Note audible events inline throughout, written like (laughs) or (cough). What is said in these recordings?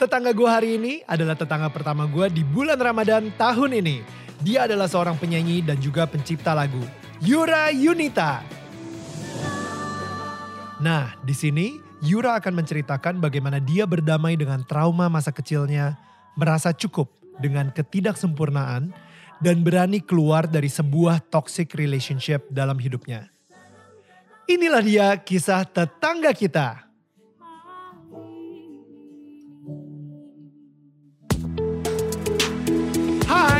Tetangga gue hari ini adalah tetangga pertama gue di bulan Ramadan tahun ini. Dia adalah seorang penyanyi dan juga pencipta lagu, Yura Yunita. Nah, di sini Yura akan menceritakan bagaimana dia berdamai dengan trauma masa kecilnya, merasa cukup dengan ketidaksempurnaan, dan berani keluar dari sebuah toxic relationship dalam hidupnya. Inilah dia kisah tetangga kita.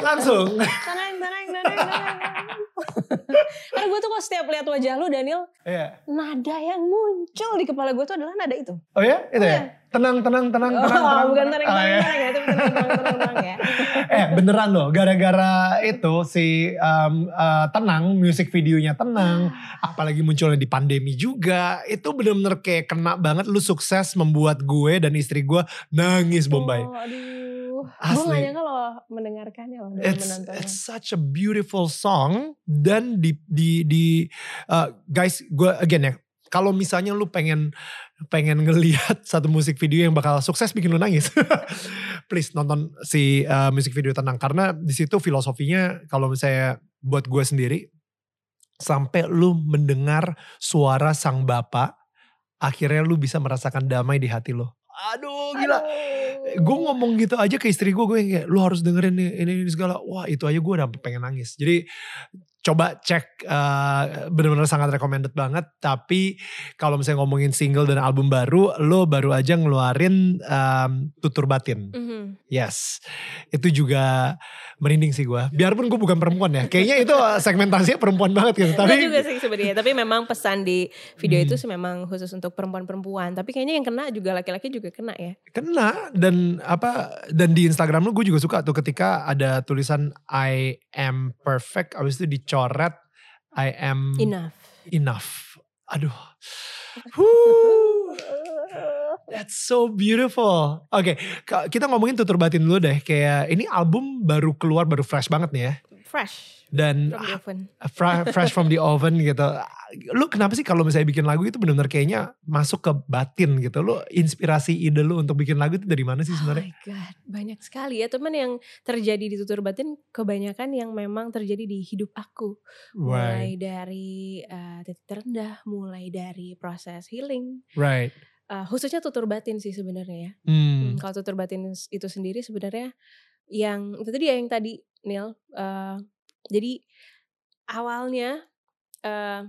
Langsung ya? Langsung. Tenang, tenang, tenang, tenang. Karena gue tuh kok setiap lihat wajah lu Daniel, Iya. nada yang muncul di kepala gue tuh adalah nada itu. Oh ya, itu ya. Tenang, tenang, tenang, Oh, tenang, tenang. bukan tenang, Oh, tenang, ya. tenang ya, tenang, tenang, tenang, tenang ya. (laughs) eh beneran loh, gara-gara itu si um, uh, tenang, musik videonya tenang, apalagi munculnya di pandemi juga, itu bener-bener kayak kena banget. Lu sukses membuat gue dan istri gue nangis Bombay. Oh, aduh. Gue Asli. gak nyangka loh loh, dan It's menontonnya. it's such a beautiful song dan di di di uh, guys gue again ya kalau misalnya lu pengen pengen ngelihat (laughs) satu musik video yang bakal sukses bikin lu nangis (laughs) please nonton si uh, musik video tenang karena di situ filosofinya kalau misalnya buat gue sendiri sampai lu mendengar suara sang bapak akhirnya lu bisa merasakan damai di hati lo aduh gila Aduh. Gue ngomong gitu aja ke istri gue gue kayak lu harus dengerin nih ini, ini segala. Wah itu aja gue udah pengen nangis. Jadi coba cek uh, bener-bener sangat recommended banget tapi kalau misalnya ngomongin single dan album baru lo baru aja ngeluarin um, tutur batin Mhm. yes itu juga merinding sih gue biarpun gue bukan perempuan ya kayaknya itu segmentasinya perempuan banget gitu Tapi juga sih sebenarnya, tapi memang pesan di video Hmm. itu sih memang khusus untuk perempuan-perempuan. Tapi kayaknya yang kena juga laki-laki juga kena ya. kena dan apa dan di Instagram lu gue juga suka tuh ketika ada tulisan I am perfect abis itu dicoret I am Enough. enough. Aduh. (laughs) That's so beautiful. Oke, ka- kita ngomongin tutur batin dulu deh. Kayak ini album baru keluar, baru fresh banget nih ya. Fresh Dan from oven. fra- fresh from the oven gitu. Lu kenapa sih kalau misalnya bikin lagu itu benar-benar kayaknya masuk ke batin gitu. Lu inspirasi ide lu untuk bikin lagu itu dari mana sih Oh sebenarnya? my god, banyak sekali ya teman yang terjadi di tutur batin kebanyakan yang memang terjadi di hidup aku. Mulai Right, dari eh, titik terendah, mulai dari proses healing. right. Eh, khususnya tutur batin sih sebenarnya ya. Hmm. Hmm, kalau tutur batin itu sendiri sebenarnya yang itu tadi ya yang tadi Neil. eh, jadi awalnya eh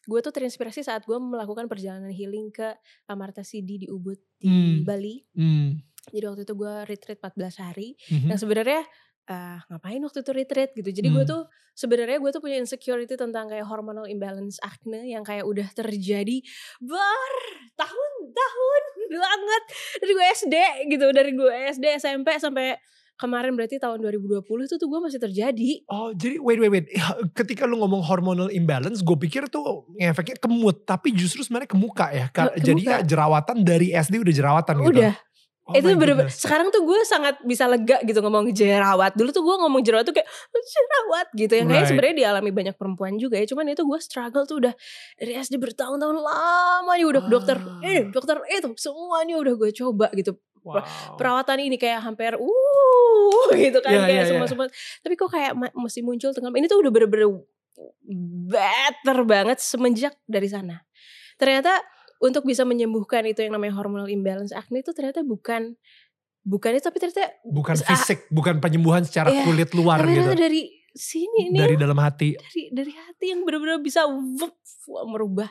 gue tuh terinspirasi saat gue melakukan perjalanan healing ke Amarta Sidi di Ubud di Hmm. Bali. Hmm. Jadi waktu itu gue retreat 14 hari. Mhm. Yang sebenarnya eh, ngapain waktu itu retreat gitu. Jadi gue Hmm. tuh sebenarnya gue tuh punya insecurity tentang kayak hormonal imbalance acne yang kayak udah terjadi bertahun-tahun (laughs) banget dari gue SD gitu dari gue SD SMP sampai kemarin berarti tahun 2020 itu tuh gue masih terjadi. Oh jadi wait wait wait (laughs) ketika lu ngomong hormonal imbalance gue pikir tuh efeknya ke mood tapi justru sebenarnya ke muka ya Ke- ke jadinya muka. jerawatan dari SD udah jerawatan gitu Udah. Oh itu bener sekarang tuh gue sangat bisa lega gitu ngomong jerawat. Dulu tuh gue ngomong jerawat tuh kayak jerawat gitu yang kayak Right. sebenarnya dialami banyak perempuan juga ya. Cuman itu gue struggle tuh udah dari SD bertahun-tahun lamanya udah ke dokter Ah. ini dokter itu semuanya udah gue coba gitu. Wow. Perawatan ini kayak hampir uh (laughs) gitu kan Iya, kayak iya, iya. semua semua. Tapi kok kayak ma- mesti muncul tengah ini tuh udah bener-bener better banget semenjak dari sana. Ternyata untuk bisa menyembuhkan itu yang namanya hormonal imbalance acne itu ternyata bukan bukan itu tapi ternyata bukan Ah, fisik bukan penyembuhan secara Iya, kulit luar tapi gitu dari sini nih dari dalam hati dari dari hati yang benar-benar bisa wup, merubah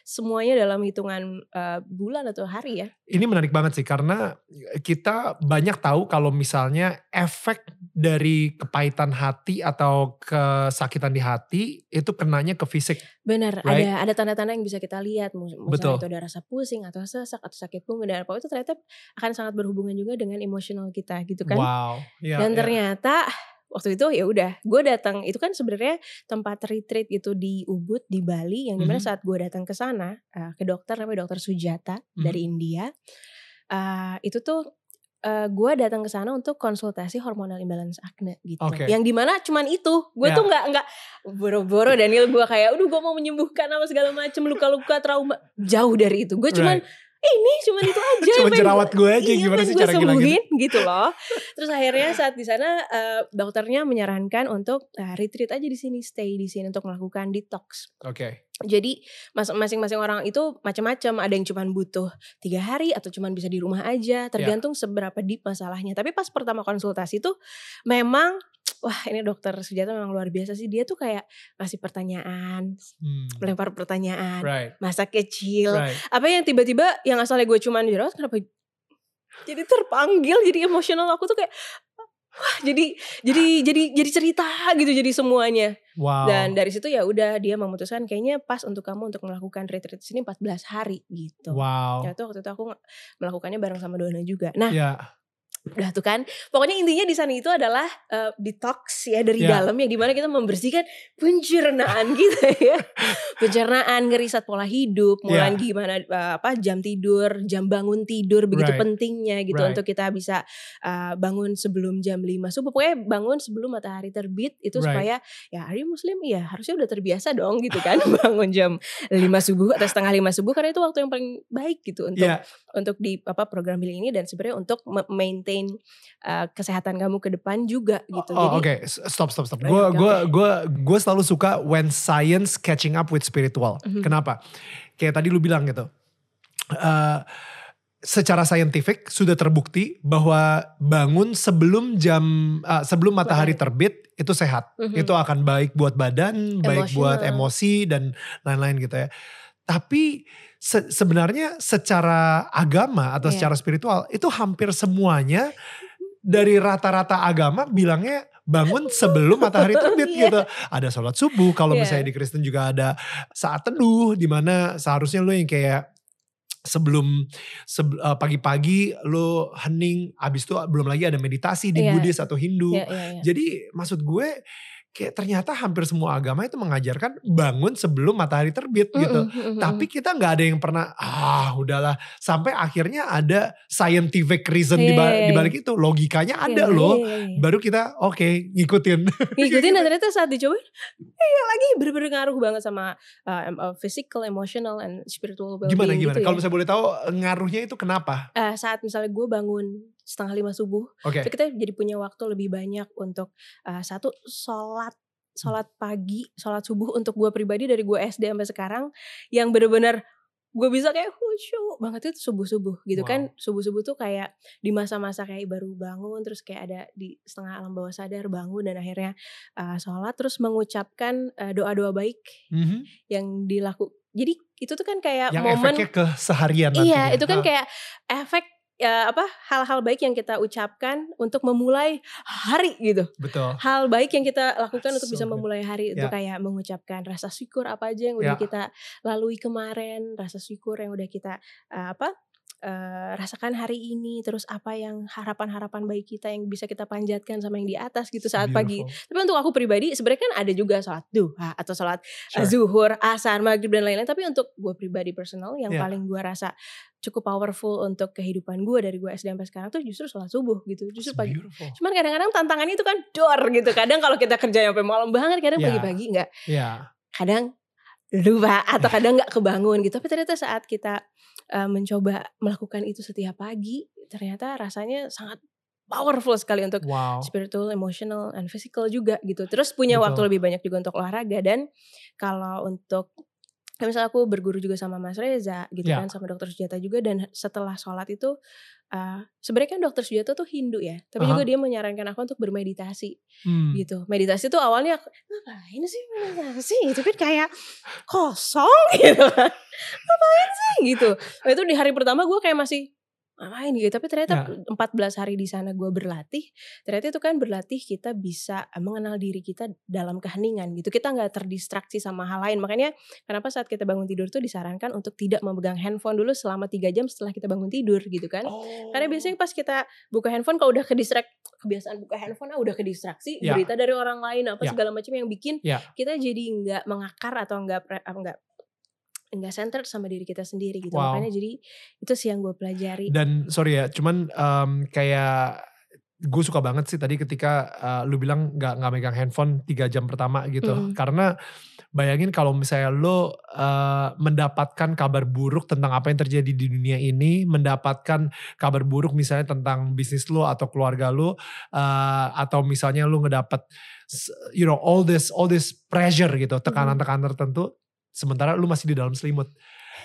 semuanya dalam hitungan eh, bulan atau hari ya. ini menarik banget sih karena kita banyak tahu kalau misalnya efek dari kepahitan hati atau kesakitan di hati itu kenanya ke fisik Benar, Right. ada ada tanda-tanda yang bisa kita lihat, misalnya Betul. itu ada rasa pusing atau sesak atau sakit punggung dan apa itu ternyata akan sangat berhubungan juga dengan emosional kita gitu kan. wow ya, dan ya. ternyata waktu itu ya udah gue datang itu kan sebenarnya tempat retreat gitu di Ubud di Bali yang di mana Mhm. saat gue datang ke sana uh, ke dokter namanya dokter Sujata Mhm. dari India uh, itu tuh uh, gue datang ke sana untuk konsultasi hormonal imbalance acne gitu Oke. yang di mana cuman itu gue Ya. tuh nggak nggak boro-boro Daniel gue kayak udah gue mau menyembuhkan apa segala macem luka-luka trauma jauh dari itu gue cuman Right. Ini cuman itu (laughs) aja Cuma jerawat gue aja iya, gimana sih cara sembuhin gitu loh. Terus akhirnya saat di sana eh, dokternya menyarankan untuk eh, retreat aja di sini, stay di sini untuk melakukan detox. Oke. Jadi mas- masing-masing orang itu macam-macam. Ada yang cuma butuh tiga hari atau cuma bisa di rumah aja, tergantung seberapa deep masalahnya. Tapi pas pertama konsultasi tuh memang wah ini dokter Sujata memang luar biasa sih. Dia tuh kayak ngasih pertanyaan, Hmm. melempar pertanyaan, Right. masa kecil, Right. apa yang tiba-tiba yang asalnya gue cuman jerawat kenapa jadi terpanggil jadi emosional aku tuh kayak wah jadi jadi jadi jadi cerita gitu jadi semuanya Wow. dan dari situ ya udah dia memutuskan kayaknya pas untuk kamu untuk melakukan retreat di sini 14 hari gitu wow. ya tuh waktu itu aku melakukannya bareng sama Dona juga nah Ya. Udah tuh kan pokoknya intinya di sana itu adalah eh, detox ya dari Ya. dalam yang di mana kita membersihkan pencernaan (laughs) kita ya pencernaan ngeriset pola hidup mulai Ya. gimana eh, apa jam tidur jam bangun tidur begitu Right. pentingnya gitu Right. untuk kita bisa eh, bangun sebelum jam 5 subuh pokoknya bangun sebelum matahari terbit itu Right. supaya ya hari muslim ya harusnya udah terbiasa dong (laughs) gitu kan bangun jam 5 subuh atau setengah 5 subuh karena itu waktu yang paling baik gitu untuk Ya. untuk di apa program healing ini dan sebenarnya untuk me- maintain uh, kesehatan kamu ke depan juga gitu. Oh, oke, S- stop, stop, stop. Gue oke, gue gue gue selalu suka when science catching up with spiritual. Mhm. Kenapa? Kayak tadi lu bilang gitu. Eh, secara saintifik sudah terbukti bahwa bangun sebelum jam eh, sebelum matahari terbit itu sehat. Mhm. Itu akan baik buat badan, baik buat emosi dan lain-lain gitu ya. Tapi se- sebenarnya secara agama atau Iya. secara spiritual itu hampir semuanya dari rata-rata agama bilangnya bangun sebelum matahari (laughs) terbit Iya. gitu. Ada sholat subuh, kalau Iya. misalnya di Kristen juga ada saat teduh di mana seharusnya lo yang kayak sebelum seb- eh, pagi-pagi lo hening, abis itu belum lagi ada meditasi di Iya. Buddhis atau Hindu. ya, ya, ya. Jadi maksud gue kayak ternyata hampir semua agama itu mengajarkan bangun sebelum matahari terbit gitu. Mm-mm, mm-mm. Tapi kita nggak ada yang pernah ah udahlah sampai akhirnya ada scientific reason di, ba- Iya, iya, di balik itu logikanya ada Iya, loh. iya, iya, iya. Baru kita oke ngikutin. (laughs) Ngikutin dan ternyata saat dicobain iya lagi bener-bener ngaruh banget sama uh, uh, physical, emotional, and spiritual gimana gimana? gitu Kalau ya. saya boleh tahu ngaruhnya itu kenapa? Eh, saat misalnya gue bangun setengah lima subuh Oke. itu kita jadi punya waktu lebih banyak untuk uh, satu sholat sholat pagi sholat subuh untuk gue pribadi dari gue SD sampai sekarang yang bener-bener gue bisa kayak khusyuk banget itu subuh subuh gitu Wow. kan subuh subuh tuh kayak di masa-masa kayak baru bangun terus kayak ada di setengah alam bawah sadar bangun dan akhirnya uh, sholat terus mengucapkan uh, doa-doa baik Mhm. yang dilaku jadi itu tuh kan kayak Yang momen efeknya ke seharian Iya, nantinya. itu kan Ah, kayak efek ya apa hal-hal baik yang kita ucapkan untuk memulai hari gitu. betul. Hal baik yang kita lakukan untuk So bisa good. memulai hari itu Ya. kayak mengucapkan rasa syukur apa aja yang udah Ya. kita lalui kemarin, rasa syukur yang udah kita uh, apa uh, rasakan hari ini, terus apa yang harapan-harapan baik kita yang bisa kita panjatkan sama yang di atas gitu saat pagi. Beautiful. Tapi untuk aku pribadi sebenarnya kan ada juga sholat duha atau sholat Sure. zuhur, asar, maghrib dan lain-lain. Tapi untuk gue pribadi personal yang Yeah. paling gue rasa cukup powerful untuk kehidupan gue dari gue SD sampai sekarang tuh justru sholat subuh gitu. Justru pagi. beautiful. Cuman kadang-kadang tantangannya itu kan dor gitu. Kadang kalau kita kerja sampai malam banget, kadang Yeah. pagi-pagi nggak. Ya. Kadang lupa atau kadang nggak kebangun gitu. Tapi ternyata saat kita uh, mencoba melakukan itu setiap pagi, ternyata rasanya sangat powerful sekali untuk Wow. spiritual, emotional, and physical juga gitu. Terus punya Betul. waktu lebih banyak juga untuk olahraga dan kalau untuk misalnya aku berguru juga sama Mas Reza gitu Ya. kan sama Dokter Sujata juga dan setelah sholat itu uh, sebenarnya kan Dokter Sujata tuh Hindu ya, tapi Aha. juga dia menyarankan aku untuk bermeditasi Hmm. gitu. Meditasi tuh awalnya aku, ngapain sih meditasi? Itu kan kayak kosong (laughs) gitu kan. Ngapain sih gitu. Nah, itu di hari pertama gue kayak masih ngapain gitu tapi ternyata 14 hari di sana gue berlatih ternyata itu kan berlatih kita bisa eh, mengenal diri kita dalam keheningan gitu kita nggak terdistraksi sama hal lain makanya kenapa saat kita bangun tidur tuh disarankan untuk tidak memegang handphone dulu selama tiga jam setelah kita bangun tidur gitu kan Oh. karena biasanya pas kita buka handphone kalau udah ke distract kebiasaan buka handphone ah udah ke distraksi Ya. berita dari orang lain apa Ya. segala macam yang bikin Ya. kita jadi nggak mengakar atau nggak nggak nggak centered sama diri kita sendiri gitu Wow. makanya jadi itu sih yang gue pelajari Dan sorry ya, cuman em, kayak gue suka banget sih tadi ketika eh, lu bilang nggak nggak megang handphone tiga jam pertama gitu. Mm. Karena bayangin kalau misalnya lu eh, mendapatkan kabar buruk tentang apa yang terjadi di dunia ini, mendapatkan kabar buruk misalnya tentang bisnis lu atau keluarga lu, eh, atau misalnya lu ngedapat you know all this all this pressure gitu, tekanan-tekanan tertentu, sementara lu masih di dalam selimut.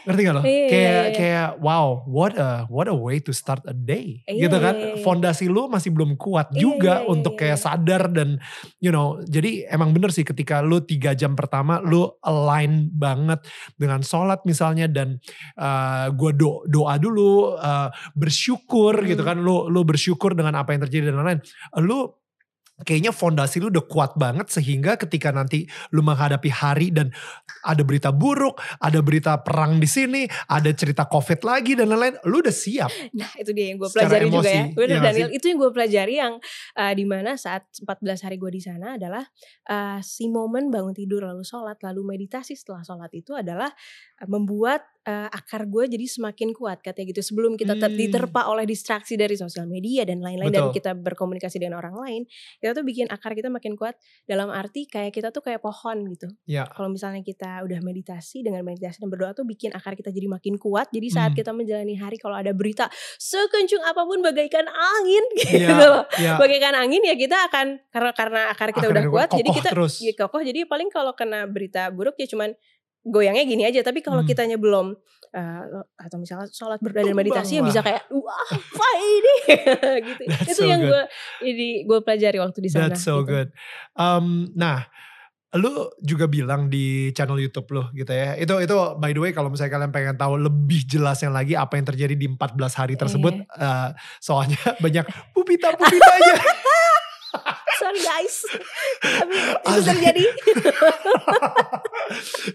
Ngerti gak lo? Iya, iya, kayak iya. kayak wow, what a what a way to start a day. Iya, gitu kan. iya, iya. Fondasi lu masih belum kuat Iya, juga iya, iya, untuk kayak sadar dan you know, jadi emang bener sih ketika lu tiga jam pertama lu align banget dengan sholat misalnya dan uh, gue do, doa dulu uh, bersyukur gitu Hmm. kan lu lu bersyukur dengan apa yang terjadi dan lain-lain. Lu kayaknya fondasi lu udah kuat banget sehingga ketika nanti lu menghadapi hari dan ada berita buruk, ada berita perang di sini, ada cerita covid lagi dan lain-lain, lu udah siap. Nah itu dia yang gue pelajari juga ya. emosi, iya gak Daniel, itu yang gue pelajari yang uh, di mana saat 14 hari gue di sana adalah uh, si momen bangun tidur lalu sholat lalu meditasi setelah sholat itu adalah uh, membuat uh, akar gue jadi semakin kuat katanya gitu. Sebelum kita ter- Hmm. diterpa oleh distraksi dari sosial media dan lain-lain dan kita berkomunikasi dengan orang lain, kita tuh bikin akar kita makin kuat dalam arti kayak kita tuh kayak pohon gitu. Ya. Kalau misalnya kita udah meditasi dengan meditasi dan berdoa tuh bikin akar kita jadi makin kuat. Jadi saat Hmm. kita menjalani hari kalau ada berita sekencung apa pun bagaikan angin (laughs) gitu Ya, loh. ya. Bagaikan angin ya kita akan karena karena akar kita Akar udah kuat jadi kita terus. ya kokoh. Jadi paling kalau kena berita buruk ya cuman goyangnya gini aja. Tapi kalau Hmm. kitanya belum eh, atau misalnya sholat berdoa dan meditasi ya bisa kayak wah apa ini (laughs) gitu. That's Itu so yang gue ini gue pelajari waktu di sana. That's so gitu. good. Um, nah, lu juga bilang di channel YouTube lu gitu ya. Itu itu by the way kalau misalnya kalian pengen tahu lebih jelasnya lagi apa yang terjadi di 14 hari tersebut, Iya. eh, soalnya (laughs) banyak pupita pupitanya. (laughs) Sorry guys. Tapi itu terjadi. (laughs)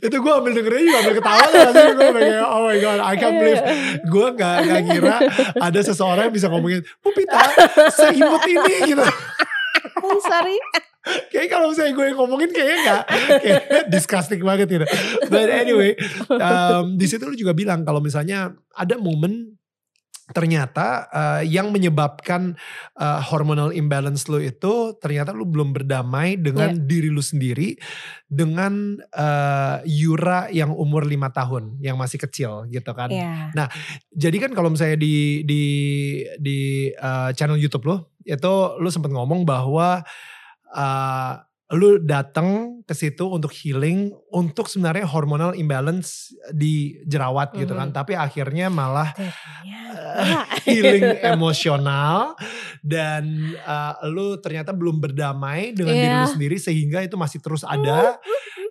itu gue ambil dengernya juga ambil ketawa sih gue kayak oh my god I can't believe gue gak, gak ngira ada seseorang yang bisa ngomongin pupita seimut ini gitu sorry. Kayaknya kalau misalnya gue ngomongin kayaknya gak Kayaknya disgusting banget gitu But anyway um, di situ lu juga bilang kalau misalnya ada momen ternyata uh, yang menyebabkan uh, hormonal imbalance lu itu ternyata lu belum berdamai dengan diri lu sendiri dengan uh, Yura yang umur lima tahun yang masih kecil gitu kan. Iya. Jadi kan kalau misalnya di di di uh, channel YouTube lo itu lu sempat ngomong bahwa uh, lu datang ke situ untuk healing untuk sebenarnya hormonal imbalance di jerawat gitu kan tapi akhirnya malah Ternyata. (laughs) healing emosional dan uh, lu ternyata belum berdamai dengan diri lu Iya. sendiri sehingga itu masih terus ada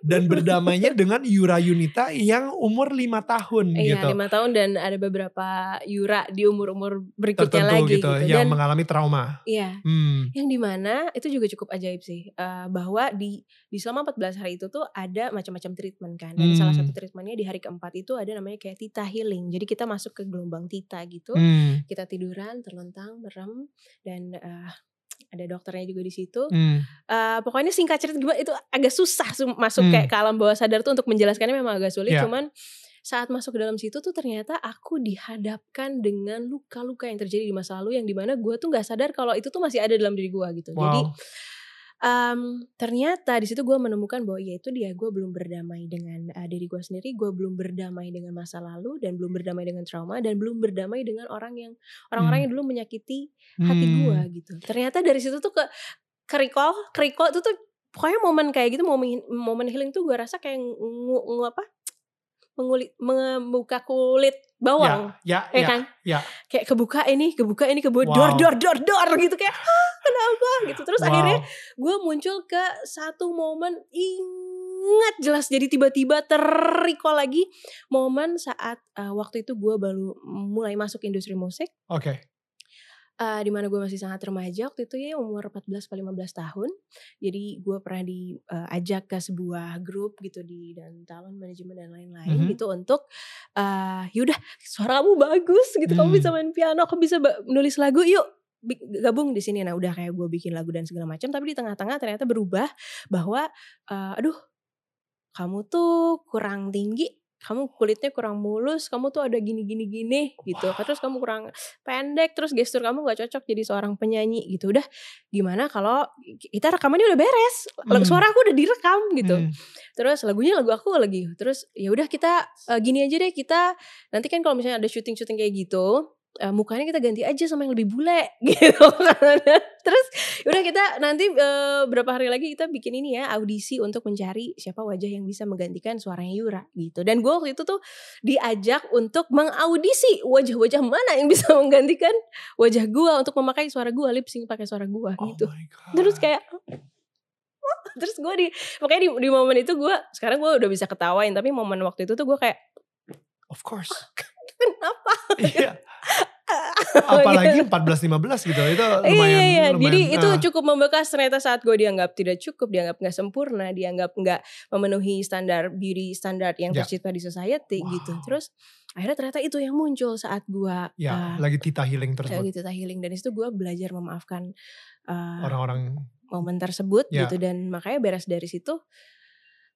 dan berdamainya dengan Yura Yunita yang umur lima tahun Iya gitu lima tahun dan ada beberapa Yura di umur-umur berikutnya tertentu lagi gitu, gitu. yang Dan mengalami trauma. iya Hmm. yang di mana itu juga cukup ajaib sih eh, bahwa di di selama 14 hari itu tuh ada macam-macam treatment kan dan salah Hmm. satu treatmentnya di hari keempat itu ada namanya kayak tita healing jadi kita masuk ke gelombang tita gitu Hmm. kita tiduran terlentang merem dan eh, ada dokternya juga di situ Hmm. Eh, pokoknya singkat cerita gimana itu agak susah su- masuk Hmm. kayak ke alam bawah sadar tuh untuk menjelaskannya memang agak sulit Iya. cuman saat masuk ke dalam situ tuh ternyata aku dihadapkan dengan luka-luka yang terjadi di masa lalu yang di mana gue tuh nggak sadar kalau itu tuh masih ada dalam diri gue gitu jadi Em, ternyata di situ gue menemukan bahwa ya itu dia gue belum berdamai dengan eh, diri gue sendiri gue belum berdamai dengan masa lalu dan belum berdamai dengan trauma dan belum berdamai dengan orang yang orang-orang Hmm. yang dulu menyakiti hati Hmm. gue gitu. Ternyata dari situ tuh ke kerikol, kerikol itu tuh pokoknya momen kayak gitu momen momen healing tuh gue rasa kayak ngu, ngu- apa? Mengulik membuka kulit bawang. Ya, Ya ya, kan? ya. Kayak kebuka ini, kebuka ini, kebuka Wow. dor dor dor dor gitu kayak "Hah, kenapa gitu. Terus Wow. akhirnya gue muncul ke satu momen ingat jelas jadi tiba-tiba terrecall lagi momen saat uh, waktu itu gue baru mulai masuk industri musik Oke. Uh, di mana gue masih sangat remaja waktu itu ya umur 14 atau 15 tahun. Jadi gue pernah diajak ke sebuah grup gitu di dan talent manajemen dan lain-lain Mhm. gitu untuk uh, yaudah suara kamu bagus gitu kamu Hmm. bisa main piano kamu bisa nulis lagu yuk gabung di sini nah udah kayak gue bikin lagu dan segala macam tapi di tengah-tengah ternyata berubah bahwa uh, aduh kamu tuh kurang tinggi kamu kulitnya kurang mulus, kamu tuh ada gini gini gini gitu. Terus kamu kurang pendek, terus gestur kamu nggak cocok jadi seorang penyanyi gitu. Udah gimana kalau kita rekamannya udah beres, Hmm. suara aku udah direkam gitu. Hmm. Terus lagunya lagu aku lagi. Terus ya udah kita eh, gini aja deh kita nanti kan kalau misalnya ada syuting-syuting kayak gitu, eh, mukanya kita ganti aja sama yang lebih bule (laughs) gitu. Terus udah kita nanti eh, berapa hari lagi kita bikin ini ya audisi untuk mencari siapa wajah yang bisa menggantikan suaranya Yura gitu. Dan gue waktu itu tuh diajak untuk mengaudisi wajah-wajah mana yang bisa (laughs) menggantikan wajah gue untuk memakai suara gue lip sync pakai suara gue Oh gitu. Terus kayak (laughs) terus gue di makanya di, di momen itu gue sekarang gue udah bisa ketawain tapi momen waktu itu tuh gue kayak Of course. (laughs) kenapa Iya. (laughs) Apalagi 14-15 gitu. Itu lumayan. iya, iya. lumayan, Jadi itu ah. cukup membekas ternyata saat gue dianggap tidak cukup, dianggap nggak sempurna, dianggap nggak memenuhi standar beauty standar yang Ya. tercipta di society Wow. gitu. Terus akhirnya ternyata itu yang muncul saat gue Ya, uh, lagi tita healing tersebut. gitu healing dan itu gue belajar memaafkan uh, Orang-orang momen tersebut Ya. gitu dan makanya beres dari situ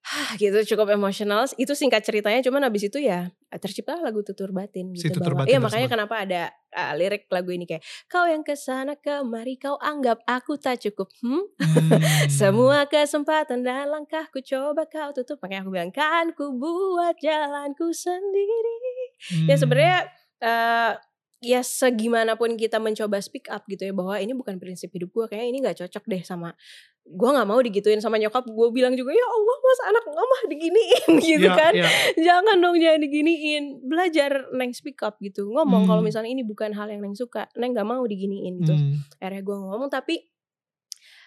Hah, gitu cukup emosional itu singkat ceritanya cuman abis itu ya tercipta lagu tutur batin Si gitu Tutur bahwa Batin iya makanya tersebut. kenapa ada uh, lirik lagu ini kayak kau yang ke sana kemari kau anggap aku tak cukup hmm? (laughs) Hmm. semua kesempatan dan langkahku coba kau tutup makanya aku bilang kan ku buat jalanku sendiri ya Hmm. sebenarnya eh, ya segimanapun kita mencoba speak up gitu ya bahwa ini bukan prinsip hidup gue kayak ini nggak cocok deh sama gue nggak mau digituin sama nyokap gue bilang juga ya Allah mas anak mama diginiin (laughs) gitu Ya, kan ya. jangan dong jangan diginiin belajar neng speak up gitu ngomong kalau Hmm. misalnya ini bukan hal yang neng suka neng nggak mau diginiin gitu Hmm. akhirnya gue ngomong tapi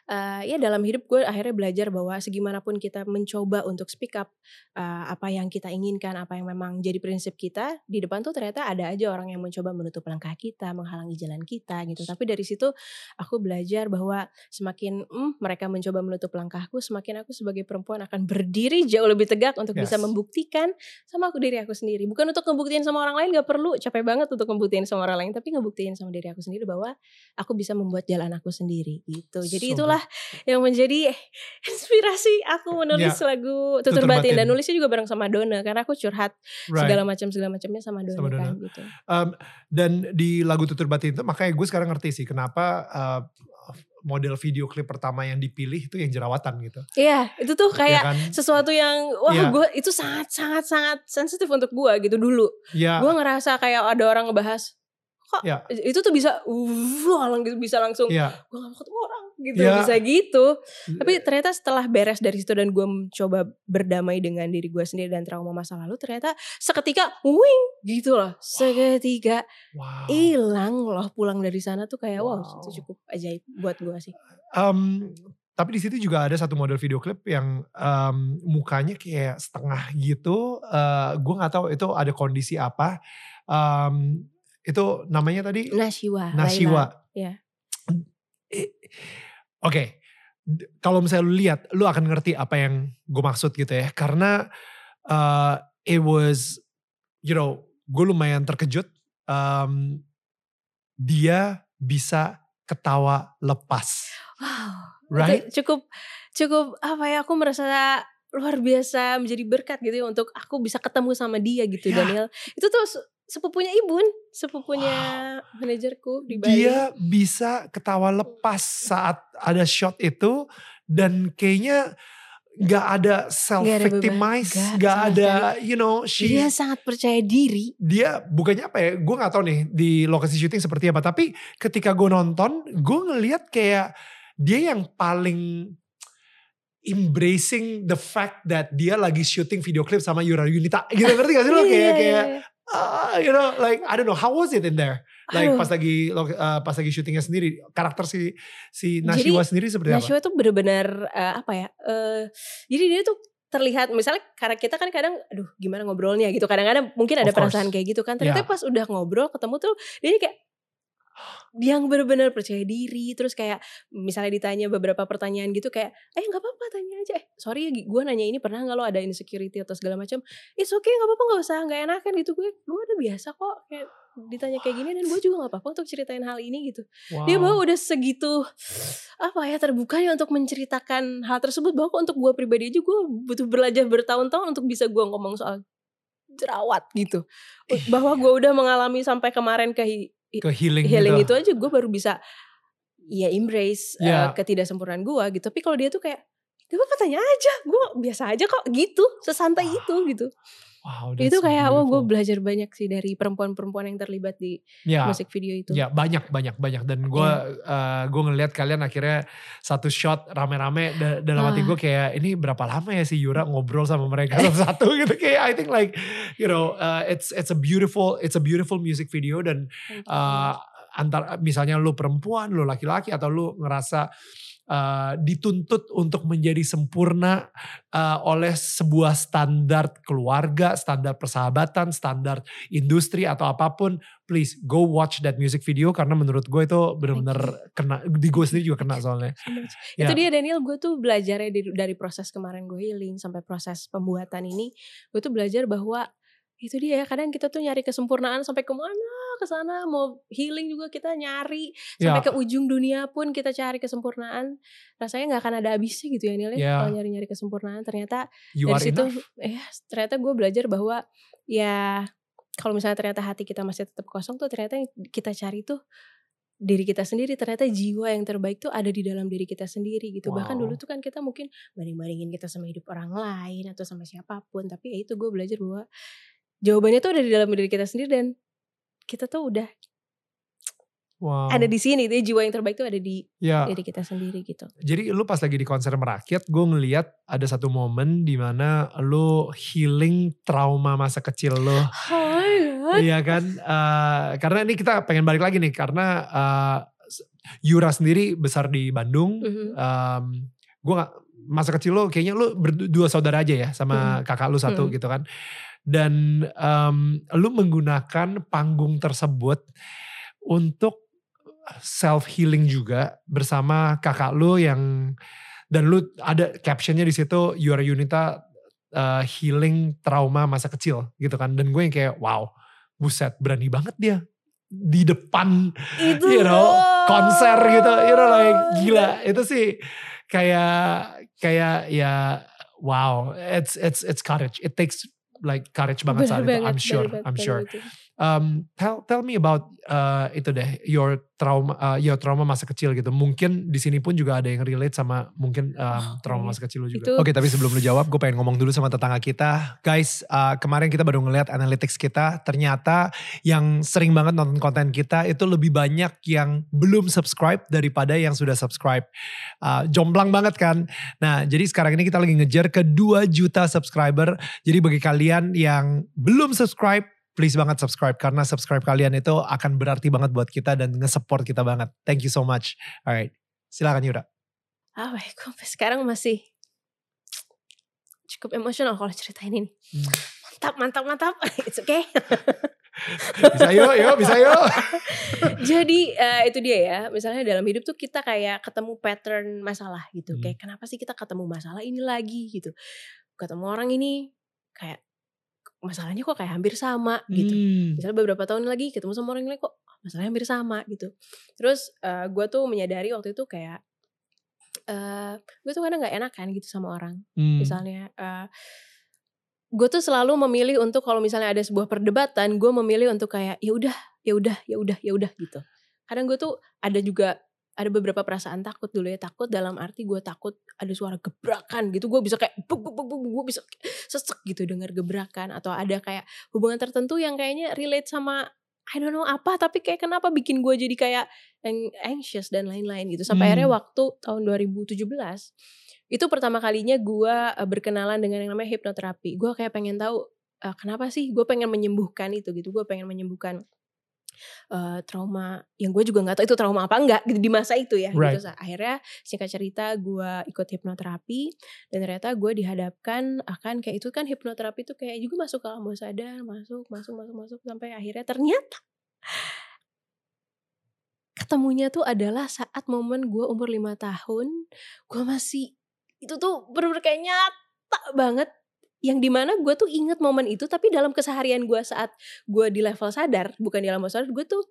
eh, ya dalam hidup gue akhirnya belajar bahwa segimanapun kita mencoba untuk speak up eh, apa yang kita inginkan apa yang memang jadi prinsip kita di depan tuh ternyata ada aja orang yang mencoba menutup langkah kita menghalangi jalan kita gitu tapi dari situ aku belajar bahwa semakin mm, mereka mencoba menutup langkahku semakin aku sebagai perempuan akan berdiri jauh lebih tegak untuk bisa Yes. membuktikan sama aku diri aku sendiri bukan untuk ngebuktiin sama orang lain gak perlu capek banget untuk ngebuktiin sama orang lain tapi ngebuktiin sama diri aku sendiri bahwa aku bisa membuat jalan aku sendiri gitu. Jadi So itulah yang menjadi inspirasi aku menulis lagu Tutur, Tutur Batin. Batin. dan nulisnya juga bareng sama Dona karena aku curhat Right. segala macam segala macamnya sama Dona, Sama Dona. kan gitu. Um, dan di lagu Tutur Batin itu makanya gue sekarang ngerti sih kenapa uh, model video klip pertama yang dipilih itu yang jerawatan gitu. Iya, itu tuh Ya kayak kan? sesuatu yang wah Iya. gue itu sangat sangat sangat sensitif untuk gue gitu dulu. Ya, Gue ngerasa kayak ada orang ngebahas kok Ya. itu tuh bisa wah lang- bisa langsung ya, gue gak mau ketemu orang gitu Ya. bisa gitu Tapi ternyata setelah beres dari situ dan gue mencoba berdamai dengan diri gue sendiri dan trauma masa lalu ternyata seketika wing gitu loh. Seketika wow. hilang loh pulang dari sana tuh kayak wow, Wow. itu cukup ajaib buat gue sih. Um, tapi di situ juga ada satu model video klip yang um, mukanya kayak setengah gitu. Uh, gue nggak tahu itu ada kondisi apa. Um, itu namanya tadi Nashiwa. Nashiwa. Iya. Oke, D- kalau misalnya lu lihat, lu akan ngerti apa yang gue maksud gitu ya. Karena uh, it was, you know, gue lumayan terkejut. Um, dia bisa ketawa lepas, Wow. right? Itu cukup cukup apa ya aku merasa luar biasa menjadi berkat gitu ya untuk aku bisa ketemu sama dia gitu Ya. Daniel. Itu tuh sepupunya Ibun, sepupunya manajerku di Bali. Dia bisa ketawa lepas saat ada shot itu dan kayaknya nggak ada self ada victimize, Nggak, nggak sama ada, you know, she dia sangat percaya diri. dia bukannya apa ya gue nggak tahu nih di lokasi syuting seperti apa tapi ketika gue nonton gue ngelihat kayak dia yang paling embracing the fact that dia lagi syuting video klip sama Yura Yunita. Gitu ngerti gak sih lo? Iya, kayak iya, kayak ah, you know like I don't know how was it in there like Aduh. pas lagi uh, pas lagi syutingnya sendiri karakter si si Nashiwa sendiri seperti apa Nashua tuh bener-bener eh, apa ya? eh, jadi dia tuh terlihat misalnya karena kita kan kadang aduh gimana ngobrolnya gitu kadang-kadang mungkin ada perasaan kayak gitu kan ternyata Yeah. pas udah ngobrol ketemu tuh dia kayak yang benar-benar percaya diri terus kayak misalnya ditanya beberapa pertanyaan gitu kayak eh nggak apa-apa tanya aja. Eh sorry ya gue nanya ini pernah nggak lo ada insecurity atau segala macam? It's okay nggak apa-apa nggak usah nggak enakan gitu. Gue gue udah biasa kok kayak ditanya kayak gini dan gue juga nggak apa-apa untuk ceritain hal ini gitu. Dia bahwa udah segitu apa ya terbukanya untuk menceritakan hal tersebut bahwa untuk gue pribadi aja gue butuh belajar bertahun-tahun untuk bisa gue ngomong soal jerawat gitu. Bahwa gue udah mengalami sampai kemarin ke ke healing, healing gitu. itu aja gue baru bisa ya embrace eh, Ya. ketidaksempurnaan gue gitu tapi kalau dia tuh kayak gak apa tanya aja gue biasa aja kok gitu sesantai itu gitu Wow, itu kayak wah gue belajar banyak sih dari perempuan-perempuan yang terlibat di ya, musik video itu. Ya banyak banyak banyak. Dan gue Iya. gue ngelihat kalian akhirnya satu shot rame-rame da- dalam hati Ah. gue kayak ini berapa lama ya si Yura ngobrol sama mereka satu-satu? (laughs) (laughs) Gitu kayak I think like you know uh, it's it's a beautiful it's a beautiful music video dan uh, antar misalnya lu perempuan lu laki-laki atau lu ngerasa uh, dituntut untuk menjadi sempurna uh, oleh sebuah standar keluarga, standar persahabatan, standar industri atau apa pun, please go watch that music video karena menurut gue itu benar-benar kena di gue sendiri juga kena soalnya. Ya. Itu dia Daniel, gue tuh belajarnya dari, dari proses kemarin gue healing sampai proses pembuatan ini, gue tuh belajar bahwa itu dia ya kadang kita tuh nyari kesempurnaan sampai ke mana ke sana mau healing juga kita nyari sampai Ya. ke ujung dunia pun kita cari kesempurnaan rasanya nggak akan ada habisnya gitu ya Neil ya Ya. kalau nyari-nyari kesempurnaan ternyata You dari situ enough. eh ternyata gue belajar bahwa ya kalau misalnya ternyata hati kita masih tetap kosong tuh ternyata yang kita cari tuh diri kita sendiri ternyata jiwa yang terbaik tuh ada di dalam diri kita sendiri gitu bahkan Wow. dulu tuh kan kita mungkin banding-bandingin kita sama hidup orang lain atau sama siapa pun tapi ya itu gue belajar bahwa jawabannya tuh ada di dalam diri kita sendiri dan kita tuh udah Wow. ada di sini tuh jiwa yang terbaik tuh ada di Ya. diri kita sendiri gitu Jadi lu pas lagi di konser merakyat, gue ngeliat ada satu momen di mana lu healing trauma masa kecil lo. Iya kan? Eh, karena ini kita pengen balik lagi nih karena eh, Yura sendiri besar di Bandung. Mhm. gue gak masa kecil lo kayaknya lu berdua saudara aja ya sama kakak lu satu Mhm. gitu kan. Dan em, lu menggunakan panggung tersebut untuk self healing juga bersama kakak lu yang dan lu ada captionnya di situ Yura Yunita uh, healing trauma masa kecil gitu kan. Dan gue yang kayak wow buset berani banget dia di depan itu you know loh. konser gitu. You know like gila. Itu sih kayak kayak ya wow. It's it's it's courage. It takes like courage banget Bener saat itu I'm sure banget I'm sure itu. Um, tell tell me about uh, itu deh your trauma uh, your trauma masa kecil gitu. Mungkin di sini pun juga ada yang relate sama mungkin um, trauma iya. masa kecil lu juga. Oke tapi sebelum lu jawab gue pengen ngomong dulu sama tetangga kita. Guys uh, kemarin kita baru ngeliat analytics kita. Ternyata yang sering banget nonton konten kita itu lebih banyak yang belum subscribe daripada yang sudah subscribe. Uh, jomplang banget kan? Nah jadi sekarang ini kita lagi ngejar ke 2 juta subscriber. Jadi bagi kalian yang belum subscribe please banget subscribe karena subscribe kalian itu akan berarti banget buat kita dan nge-support kita banget. Thank you so much. Alright, silakan Yura. Ah, gue sampai sekarang masih cukup emosional kalau ceritain ini. Hmm. Mantap, mantap, mantap. (laughs) It's okay. (laughs) Bisa yuk, yuk, bisa yuk. (laughs) Jadi eh, itu dia ya. Misalnya dalam hidup tuh kita kayak ketemu pattern masalah gitu. Hmm. Kayak kenapa sih kita ketemu masalah ini lagi gitu. Ketemu orang ini kayak masalahnya kok kayak hampir sama gitu. Hmm. Misalnya beberapa tahun lagi ketemu sama orang lain kok masalahnya hampir sama gitu. Terus eh, gue tuh menyadari waktu itu kayak eh gue tuh kadang nggak enakan gitu sama orang. Hmm. Misalnya eh gue tuh selalu memilih untuk kalau misalnya ada sebuah perdebatan, gue memilih untuk kayak ya udah, ya udah, ya udah, ya udah gitu. Kadang gue tuh ada juga ada beberapa perasaan takut dulu ya takut dalam arti gue takut ada suara gebrakan gitu gue bisa kayak buk, buk, buk, buk, gue bisa sesek gitu dengar gebrakan atau ada kayak hubungan tertentu yang kayaknya relate sama I don't know apa tapi kayak kenapa bikin gue jadi kayak anxious dan lain-lain gitu sampai Hmm. akhirnya waktu tahun 2017 itu pertama kalinya gue eh, berkenalan dengan yang namanya hipnoterapi gue kayak pengen tahu eh, kenapa sih gue pengen menyembuhkan itu gitu gue pengen menyembuhkan uh, trauma yang gue juga nggak tahu itu trauma apa enggak gitu di masa itu ya Right. gitu akhirnya singkat cerita gue ikut hipnoterapi dan ternyata gue dihadapkan akan kayak itu kan hipnoterapi itu kayak juga masuk ke alam bawah sadar masuk masuk masuk masuk sampai akhirnya ternyata ketemunya tuh adalah saat momen gue umur lima tahun gue masih itu tuh bener-bener kayak nyata banget yang di mana gue tuh inget momen itu tapi dalam keseharian gue saat gue di level sadar bukan di alam bawah sadar gue tuh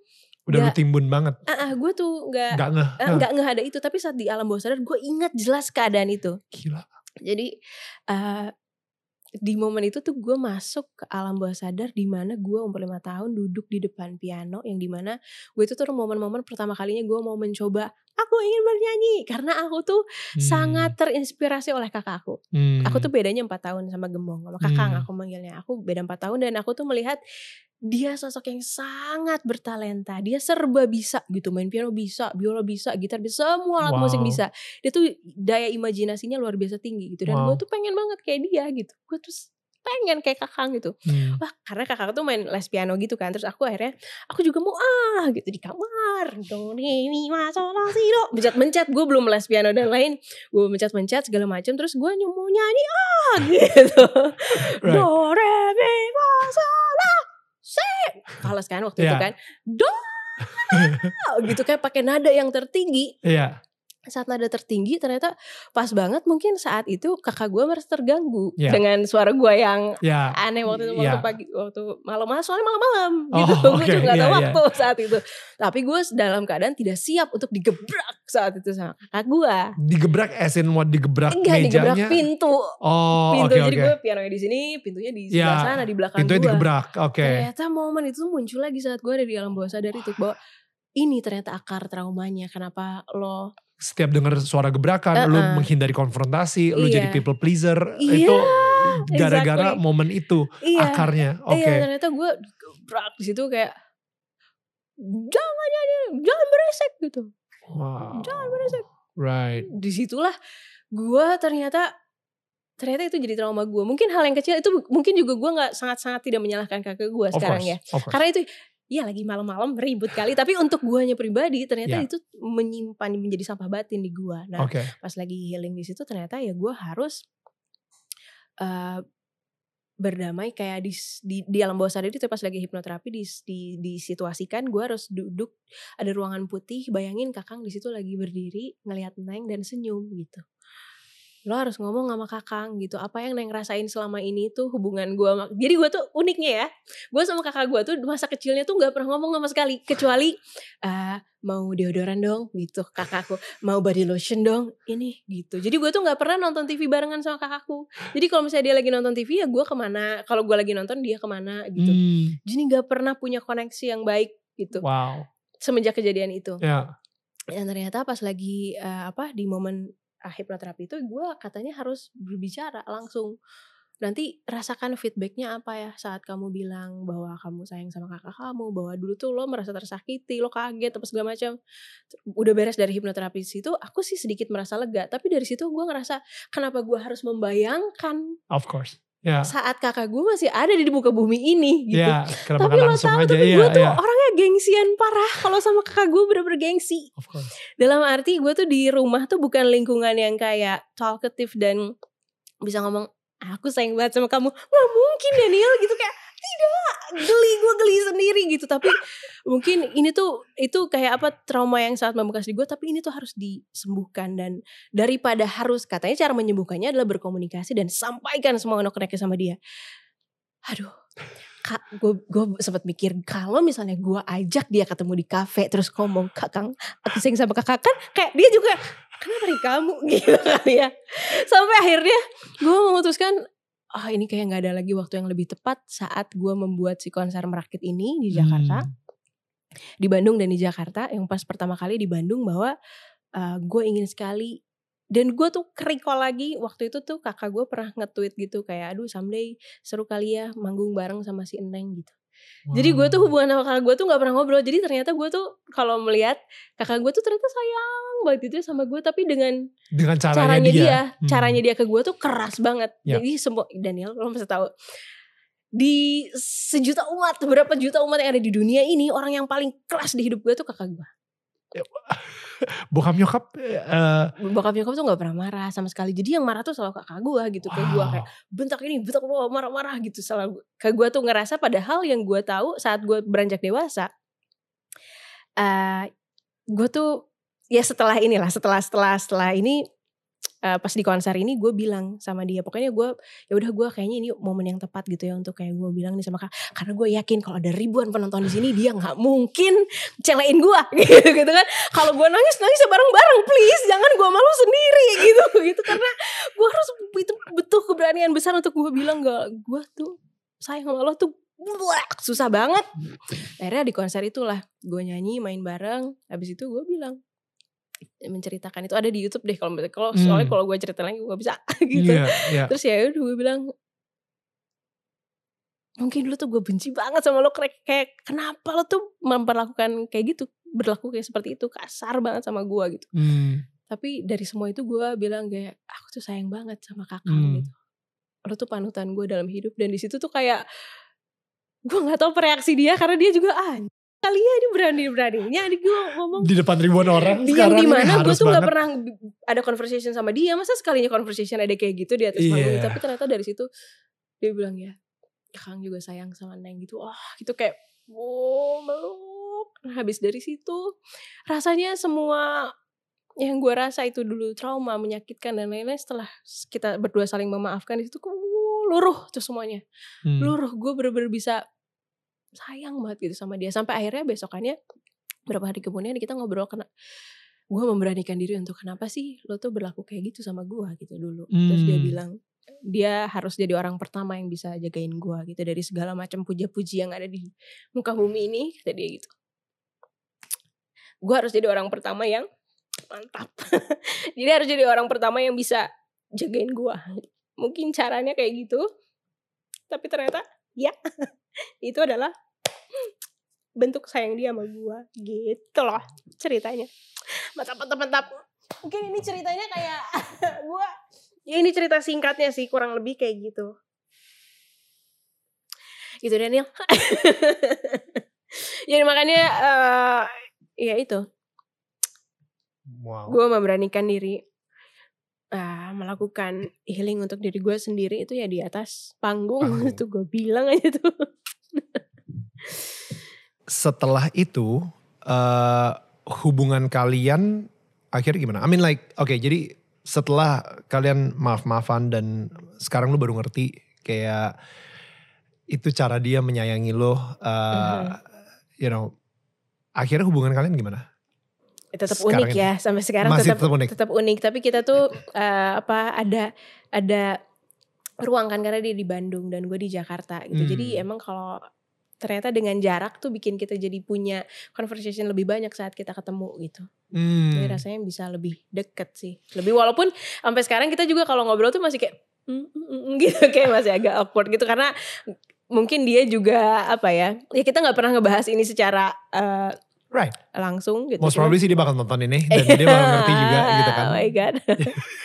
Udah lu Nggak. timbun banget. ah ah, gue tuh nggak Gak ngeh. eh, nggak nggak ada itu tapi saat di alam bawah sadar gue ingat jelas keadaan itu Gila. jadi eh di momen itu tuh gue masuk ke alam bawah sadar di mana gue umur lima tahun duduk di depan piano yang di mana gue itu tuh momen-momen pertama kalinya gue mau mencoba aku ingin bernyanyi! Karena aku tuh Hmm, sangat terinspirasi oleh kakakku hmm, aku tuh bedanya empat tahun sama gembong sama kakang Hmm. aku manggilnya. Aku beda empat tahun dan aku tuh melihat dia sosok yang sangat bertalenta dia serba bisa gitu main piano bisa biola bisa gitar bisa semua alat musik Wow. bisa dia tuh daya imajinasinya luar biasa tinggi gitu dan Wow. gue tuh pengen banget kayak dia gitu gue tuh pengen kayak kakang gitu hmm. wah karena kakak tuh main les piano gitu kan terus aku akhirnya aku juga mau ah gitu di kamar do re mi fa sol la si do mencet mencet gue belum les piano dan lain gue mencet mencet segala macam terus gue mau nyanyi ah (laughs) gitu Right. do re mi fa sol la si fals kan waktu itu Yeah. kan do (laughs) gitu kayak pakai nada yang tertinggi Iya. Saat nada tertinggi ternyata pas banget mungkin saat itu kakak gue merasa terganggu Yeah. dengan suara gue yang Ya. aneh waktu itu waktu Iya. pagi waktu malam-malam soalnya malam-malam Oh, gitu gue oke, juga gak iya, tahu iya. waktu saat itu tapi gue dalam keadaan tidak siap untuk digebrak saat itu sama kakak gue Digebrak as in what digebrak enggak digebrak mejanya. pintu Oh, pintu oke jadi oke. gue pianonya di sini pintunya di Iya, sebelah sana di belakang Pintunya gue digebrak. Oke. ternyata momen itu muncul lagi saat gue ada di alam bawah sadar itu bahwa ini ternyata akar traumanya kenapa lo Setiap denger suara gebrakan, lu Uh-uh. menghindari konfrontasi, lu Iya. jadi people pleaser. Iya, itu gara-gara exactly. momen itu iya akarnya. Oke. Iya ternyata gue digebrak di situ kayak jangan nyanyi, jangan beresek gitu. Wow. Jangan beresek. Right. Di situlah gue ternyata ternyata itu jadi trauma gue. Mungkin hal yang kecil itu mungkin juga gue nggak sangat-sangat tidak menyalahkan kakak gue sekarang course. ya. Karena itu ya lagi malam-malam ribut kali. Tapi untuk guanya pribadi ternyata Ya. itu menyimpan menjadi sampah batin di gue. Nah Oke. pas lagi healing di situ ternyata ya gue harus eh berdamai kayak di di, di alam bawah sadar itu pas lagi hipnoterapi di, di disituasikan gue harus duduk ada ruangan putih bayangin kakang di situ lagi berdiri ngelihat neng dan senyum gitu lo harus ngomong sama kakang gitu apa yang neng rasain selama ini tuh hubungan gue sama jadi gue tuh uniknya ya gue sama kakak gue tuh masa kecilnya tuh nggak pernah ngomong sama sekali kecuali eh mau deodoran dong gitu kakakku mau body lotion dong ini gitu jadi gue tuh nggak pernah nonton TV barengan sama kakakku jadi kalau misalnya dia lagi nonton TV ya gue ke mana kalau gue lagi nonton dia ke mana gitu Hmm, jadi nggak pernah punya koneksi yang baik gitu wow. semenjak kejadian itu Ya. dan ternyata pas lagi eh, apa di momen ah, hipnoterapi itu gue katanya harus berbicara langsung. Nanti rasakan feedbacknya apa ya saat kamu bilang bahwa kamu sayang sama kakak kamu bahwa dulu tuh lo merasa tersakiti lo kaget apa segala macam. Udah beres dari hipnoterapi situ aku sih sedikit merasa lega. Tapi dari situ gue ngerasa kenapa gue harus membayangkan? Of course. Ya. saat kakak gue masih ada di muka bumi ini gitu Ya, kenapa tapi lo tahu aja tapi iya, gue tuh iya. orangnya gengsian parah kalau sama kakak gue bener-bener gengsi Of course. dalam arti gue tuh di rumah tuh bukan lingkungan yang kayak talkative dan bisa ngomong aku sayang banget sama kamu nggak mungkin Daniel gitu kayak tidak geli gue geli sendiri gitu. Tapi mungkin ini tuh itu kayak apa trauma yang sangat membekas di gue tapi ini tuh harus disembuhkan. Dan daripada harus katanya cara menyembuhkannya adalah berkomunikasi dan sampaikan semua unek-uneknya sama dia. Aduh kak gue gue sempat mikir kalau misalnya gue ajak dia ketemu di kafe terus ngomong kakang aku sayang sama kakak. Kan kayak dia juga kenapa nih kamu? (laughs) Gitu kan ya. Sampai akhirnya gue memutuskan ah ini kayak nggak ada lagi waktu yang lebih tepat saat gue membuat si konser merakit ini di Jakarta Hmm. di Bandung dan di Jakarta. Yang pas pertama kali di Bandung bahwa uh, gue ingin sekali dan gue tuh kerikol lagi. Waktu itu tuh kakak gue pernah nge-tweet gitu kayak aduh someday seru kali ya manggung bareng sama si Eneng gitu jadi gue tuh hubungan sama kakak gue tuh nggak pernah ngobrol jadi ternyata gue tuh kalau melihat kakak gue tuh ternyata sayang banget gitu ya sama gue tapi dengan dengan caranya, caranya dia, Hmm. caranya dia ke gue tuh keras banget Ya. jadi semua Daniel lo mesti tahu di sejuta umat, berapa juta umat yang ada di dunia ini, orang yang paling keras di hidup gue tuh kakak gue. (laughs) Bokap nyokap uh, Bokap nyokap tuh gak pernah marah sama sekali. Jadi yang marah tuh selalu kakak gue gitu. Kayak gue kayak bentak ini, bentak lu marah-marah gitu. Selalu kayak gue tuh ngerasa padahal yang gue tahu saat gue beranjak dewasa. Uh, gue tuh ya setelah inilah setelah setelah setelah ini uh, pas di konser ini gue bilang sama dia pokoknya gue ya udah gue kayaknya ini momen yang tepat gitu ya untuk kayak gue bilang nih sama kak karena gue yakin kalau ada ribuan penonton di sini dia nggak mungkin celain gue. (laughs) Gitu, gitu kan. Kalau gue nangis nangis ya bareng-bareng please jangan gue malu sendiri. (laughs) Gitu gitu karena gue harus itu butuh keberanian besar untuk gue bilang gak gue tuh sayang sama lo tuh susah banget. Akhirnya di konser itulah gue nyanyi main bareng habis itu gue bilang menceritakan itu ada di YouTube deh kalau kalau hmm. soalnya kalau gue cerita lagi gue bisa (laughs) gitu yeah, yeah. terus ya udah gue bilang mungkin dulu tuh gue benci banget sama lo kayak, kayak kenapa lo tuh memperlakukan kayak gitu berlaku kayak seperti itu kasar banget sama gue gitu hmm. tapi dari semua itu gue bilang kayak aku tuh sayang banget sama kakak hmm. gitu lo tuh panutan gue dalam hidup dan di situ tuh kayak gue nggak tahu reaksi dia karena dia juga ah kali ya ini berani beraninya adik gue ngomong. Di depan ribuan orang dia sekarang di mana gue tuh nggak pernah ada conversation sama dia. Masa sekalinya conversation ada kayak gitu di atas yeah. panggung? Tapi ternyata dari situ dia bilang ya, ya Kang juga sayang sama Neng gitu. Wah oh, gitu kayak wow meluk. Nah, habis dari situ rasanya semua yang gue rasa itu dulu trauma menyakitkan dan lain-lain setelah kita berdua saling memaafkan di situ luruh tuh semuanya. Hmm. luruh. Gue bener-bener bisa sayang banget gitu sama dia. Sampai akhirnya besokannya berapa hari kemudian kita ngobrol kena gue memberanikan diri untuk kenapa sih lo tuh berlaku kayak gitu sama gue gitu dulu. Hmm. terus dia hmm. bilang dia harus jadi orang pertama yang bisa jagain gue gitu dari segala macam puja-puji yang ada di muka bumi ini kata dia gitu. Gue harus jadi orang pertama yang mantap. (laughs) Jadi harus jadi orang pertama yang bisa jagain gue mungkin caranya kayak gitu tapi ternyata ya (laughs) itu adalah bentuk sayang dia sama gue gitu loh ceritanya. Mantap mantap mantap. Mungkin ini ceritanya kayak (laughs) gue ya ini cerita singkatnya sih kurang lebih kayak gitu. Gitu Daniel. Jadi (laughs) makanya uh, ya itu. Wow. gue memberanikan diri uh, melakukan healing untuk diri gue sendiri itu ya di atas panggung, panggung. (laughs) itu gue bilang aja tuh setelah itu uh, hubungan kalian akhirnya gimana? I mean like, oke okay, jadi setelah kalian maaf-maafan dan sekarang lu baru ngerti kayak itu cara dia menyayangi lo, uh, mm-hmm. you know, akhirnya hubungan kalian gimana? Tetap sekarang unik ini. ya sampai sekarang Masih tetap, tetap unik. Tetap unik, tapi kita tuh uh, apa ada ada ruang kan karena dia di Bandung dan gue di Jakarta gitu. Hmm. Jadi emang kalau ternyata dengan jarak tuh bikin kita jadi punya conversation lebih banyak saat kita ketemu gitu. Hmm. Jadi rasanya bisa lebih deket sih. Lebih walaupun sampai sekarang kita juga kalau ngobrol tuh masih kayak mm, mm, mm, (laughs) gitu kayak masih agak awkward gitu karena mungkin dia juga apa ya? Ya kita nggak pernah ngebahas ini secara uh, Right. Langsung gitu. Most probably sih dia bakal nonton ini (laughs) dan dia bakal ngerti juga gitu kan. Oh my god.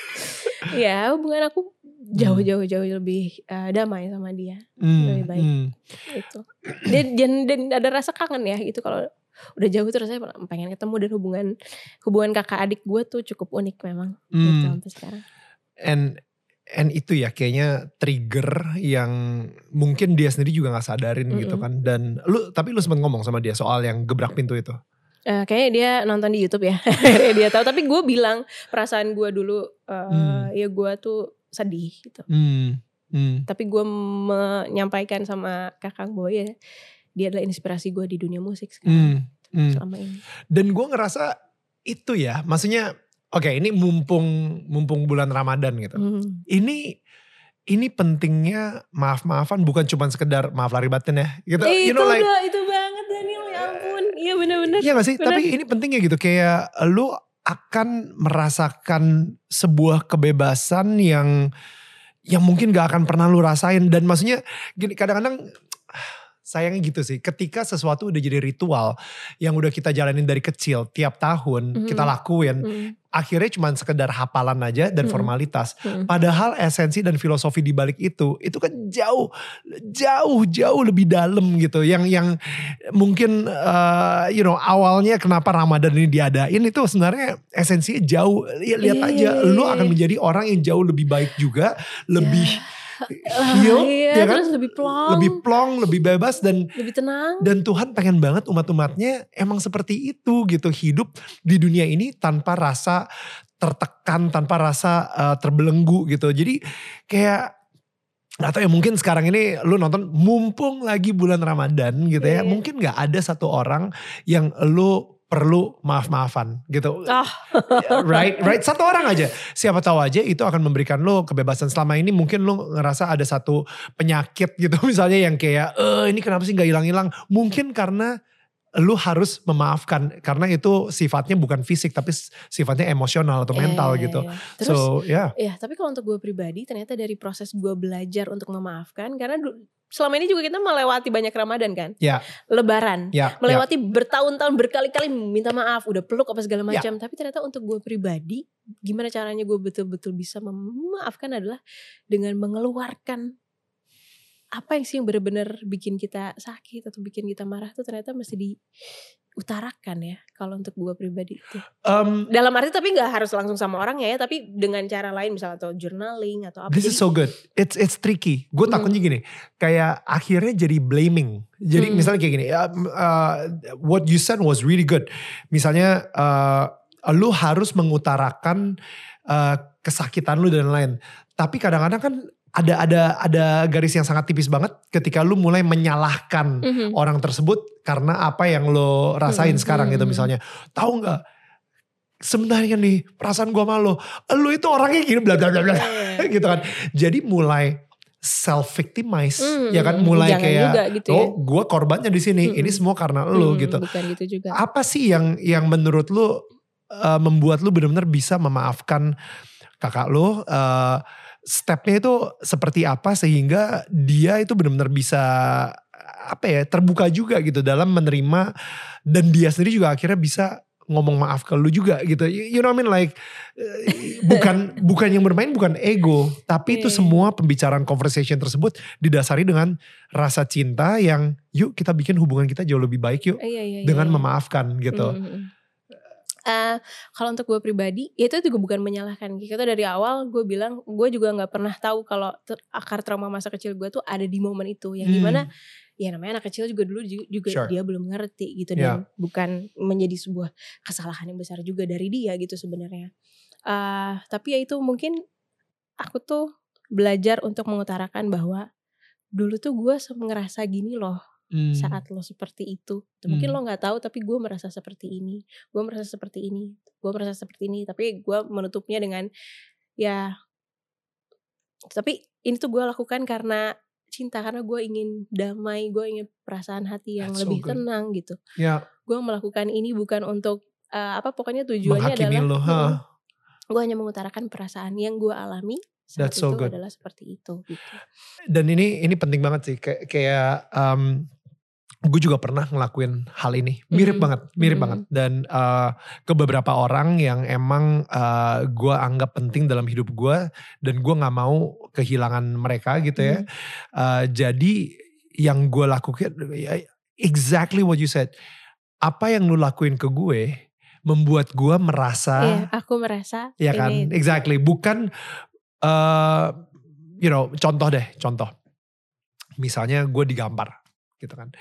(laughs) ya hubungan aku jauh-jauh hmm. jauh lebih uh, damai sama dia hmm, lebih baik hmm. itu dan, dan dan ada rasa kangen ya gitu kalau udah jauh tuh rasanya pengen ketemu dan hubungan hubungan kakak adik gue tuh cukup unik memang gitu hmm. gitu sampai sekarang and and itu ya kayaknya trigger yang mungkin dia sendiri juga nggak sadarin mm -hmm. gitu kan dan lu tapi lu sempat ngomong sama dia soal yang gebrak pintu itu Uh, kayaknya dia nonton di YouTube ya, (laughs) dia tahu. Tapi gue bilang perasaan gue dulu, uh, hmm. ya gue tuh sedih gitu. Hmm. Hmm. Tapi gue menyampaikan sama kakak gue ya, dia adalah inspirasi gue di dunia musik sekarang. Hmm. Hmm. Selama ini. Dan gue ngerasa itu ya, maksudnya, oke okay, ini mumpung mumpung bulan Ramadan gitu. Hmm. Ini ini pentingnya maaf-maafan bukan cuma sekedar maaf lari batin ya. Gitu. Eh, you know, itu like, udah, itu banget Daniel ya ampun. Iya bener-bener. Iya gak sih? Bener. Tapi ini pentingnya gitu kayak lu akan merasakan sebuah kebebasan yang yang mungkin gak akan pernah lu rasain. Dan maksudnya gini kadang-kadang sayangnya gitu sih. Ketika sesuatu udah jadi ritual yang udah kita jalanin dari kecil tiap tahun Mhm. kita lakuin, Mm, akhirnya cuma sekedar hafalan aja dan Mhm. formalitas. mm. Padahal esensi dan filosofi di balik itu itu kan jauh jauh jauh lebih dalam gitu. Yang yang mungkin eh, you know awalnya kenapa Ramadan ini diadain itu sebenarnya esensinya jauh. Lihat, lihat aja Iya. lu akan menjadi orang yang jauh lebih baik juga, lebih Ah, (laughs) heal, iya, ya kan? terus lebih plong, lebih plong, lebih bebas dan lebih tenang. dan Tuhan pengen banget umat-umatnya emang seperti itu gitu hidup di dunia ini tanpa rasa tertekan, tanpa rasa eh, terbelenggu gitu. Jadi kayak atau ya mungkin sekarang ini lu nonton mumpung lagi bulan Ramadan gitu ya, Iya. mungkin nggak ada satu orang yang lu perlu maaf-maafan gitu. Ah. right, right. Satu orang aja. Siapa tahu aja itu akan memberikan lo kebebasan. Selama ini mungkin lo ngerasa ada satu penyakit gitu (laughs) misalnya yang kayak, eh ini kenapa sih nggak hilang-hilang? Mungkin karena lu harus memaafkan karena itu sifatnya bukan fisik tapi sifatnya emosional atau mental Iya, gitu. Terus so ya, Ya, tapi kalau untuk gue pribadi ternyata dari proses gue belajar untuk memaafkan karena selama ini juga kita melewati banyak Ramadan kan, ya, Lebaran, ya, ya. melewati bertahun-tahun berkali-kali minta maaf, udah peluk apa segala Ya. macam. Tapi ternyata untuk gue pribadi, gimana caranya gue betul-betul bisa memaafkan adalah dengan mengeluarkan apa yang sih yang benar-benar bikin kita sakit atau bikin kita marah tuh ternyata mesti diutarakan ya kalau untuk gue pribadi itu Um, dalam arti tapi nggak harus langsung sama orang ya tapi dengan cara lain misalnya atau journaling atau apa This is Jadi- so good. It's it's tricky. Gue Hmm. takutnya gini, kayak akhirnya jadi blaming. Jadi Hmm. misalnya kayak gini, um, uh, what you said was really good. Misalnya uh, lu harus mengutarakan uh, kesakitan lu dan lain. Tapi kadang-kadang kan ada ada ada garis yang sangat tipis banget ketika lu mulai menyalahkan Mhm. orang tersebut karena apa yang lo rasain Hmm, sekarang gitu hmm. misalnya. Tahu nggak? Sebenarnya nih perasaan gua sama lo, lu itu orangnya gini bla bla bla bla Iya. (laughs) gitu kan. Jadi mulai self victimize Hmm, ya kan mulai jangan kayak juga gitu ya. oh gua korbannya di sini, Hmm. ini semua karena lu Hmm, gitu. bukan gitu juga Apa sih yang yang menurut lu uh, membuat lu benar-benar bisa memaafkan kakak lu uh, stepnya itu seperti apa sehingga dia itu benar-benar bisa apa ya terbuka juga gitu dalam menerima dan dia sendiri juga akhirnya bisa ngomong maaf ke lu juga gitu. You, you know what I mean? Like eh, bukan (laughs) bukan yang bermain bukan ego tapi itu semua pembicaraan conversation tersebut didasari dengan rasa cinta yang yuk kita bikin hubungan kita jauh lebih baik yuk Iya, iya, iya, dengan memaafkan gitu. Hmm, hmm, Eh, kalau untuk gue pribadi ya itu juga bukan menyalahkan kita dari awal gue bilang gue juga nggak pernah tahu kalau ter- akar trauma masa kecil gue tuh ada di momen itu yang Hmm. di mana ya namanya anak kecil juga dulu ju- juga Sure. dia belum ngerti gitu Ya. dan bukan menjadi sebuah kesalahan yang besar juga dari dia gitu sebenarnya Eh, tapi ya itu mungkin aku tuh belajar untuk mengutarakan bahwa dulu tuh gue ngerasa gini loh Hmm. saat lo seperti itu. Mungkin Hmm. lo nggak tahu tapi gue merasa seperti ini. Gue merasa seperti ini. Gue merasa seperti ini. Tapi gue menutupnya dengan ya. Tapi ini tuh gue lakukan karena cinta karena gue ingin damai. Gue ingin perasaan hati yang That's so lebih good. tenang gitu. ya Gue melakukan ini bukan untuk eh, apa pokoknya tujuannya menghakimi adalah lo ha. gue hanya mengutarakan perasaan yang gue alami saat That's so itu good. adalah seperti itu. Gitu. dan ini ini penting banget sih kayak kayak um, gue juga pernah ngelakuin hal ini mirip Mhm. banget mirip Mhm. banget dan uh, ke beberapa orang yang emang uh, gue anggap penting dalam hidup gue dan gue nggak mau kehilangan mereka gitu ya. Uh, jadi yang gue lakukan ya, exactly what you said apa yang lu lakuin ke gue membuat gue merasa Iya, aku merasa Ya kan, ini exactly. Bukan, eh you know, contoh deh, contoh. Misalnya gue digampar, gitu kan.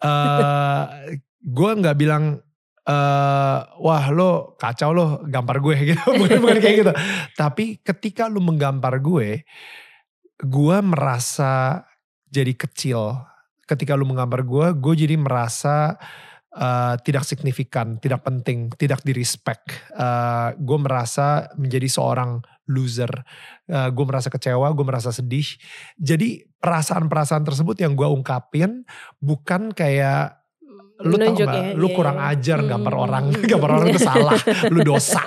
eh gue nggak bilang, eh wah lo kacau lo gampar gue (laughs) gitu, bukan, bukan kayak gitu. Tapi ketika lu menggampar gue, gue merasa jadi kecil. Ketika lu menggampar gue, gue jadi merasa eh, tidak signifikan, tidak penting, tidak di respect. Eh, gue merasa menjadi seorang loser. Eh, gue merasa kecewa, gue merasa sedih. Jadi perasaan-perasaan tersebut yang gue ungkapin bukan kayak lu tau gak, ya, lu iya, kurang iya. ajar Hmm, gambar hmm, orang, hmm. gambar orang itu salah, lu dosa.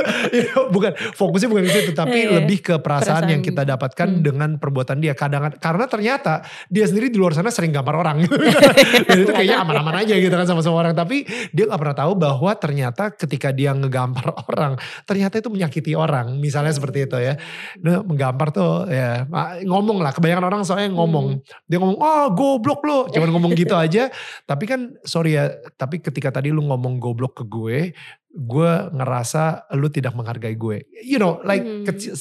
(laughs) bukan fokusnya bukan di situ, tapi Iya, iya. lebih ke perasaan, yang Perasaan. kita dapatkan Hmm. dengan perbuatan dia. Kadang karena ternyata dia sendiri di luar sana sering gambar orang. (laughs) (laughs) Dan itu kayaknya aman-aman aja gitu kan sama-sama orang, tapi dia nggak pernah tahu bahwa ternyata ketika dia ngegambar orang, ternyata itu menyakiti orang. Misalnya seperti itu ya. Nah, menggambar tuh ya ngomong lah kebanyakan orang soalnya ngomong dia ngomong oh goblok lo cuman ngomong gitu aja tapi kan sorry ya tapi ketika tadi lu ngomong goblok ke gue gue ngerasa lu tidak menghargai gue. You know like Hmm. kecil,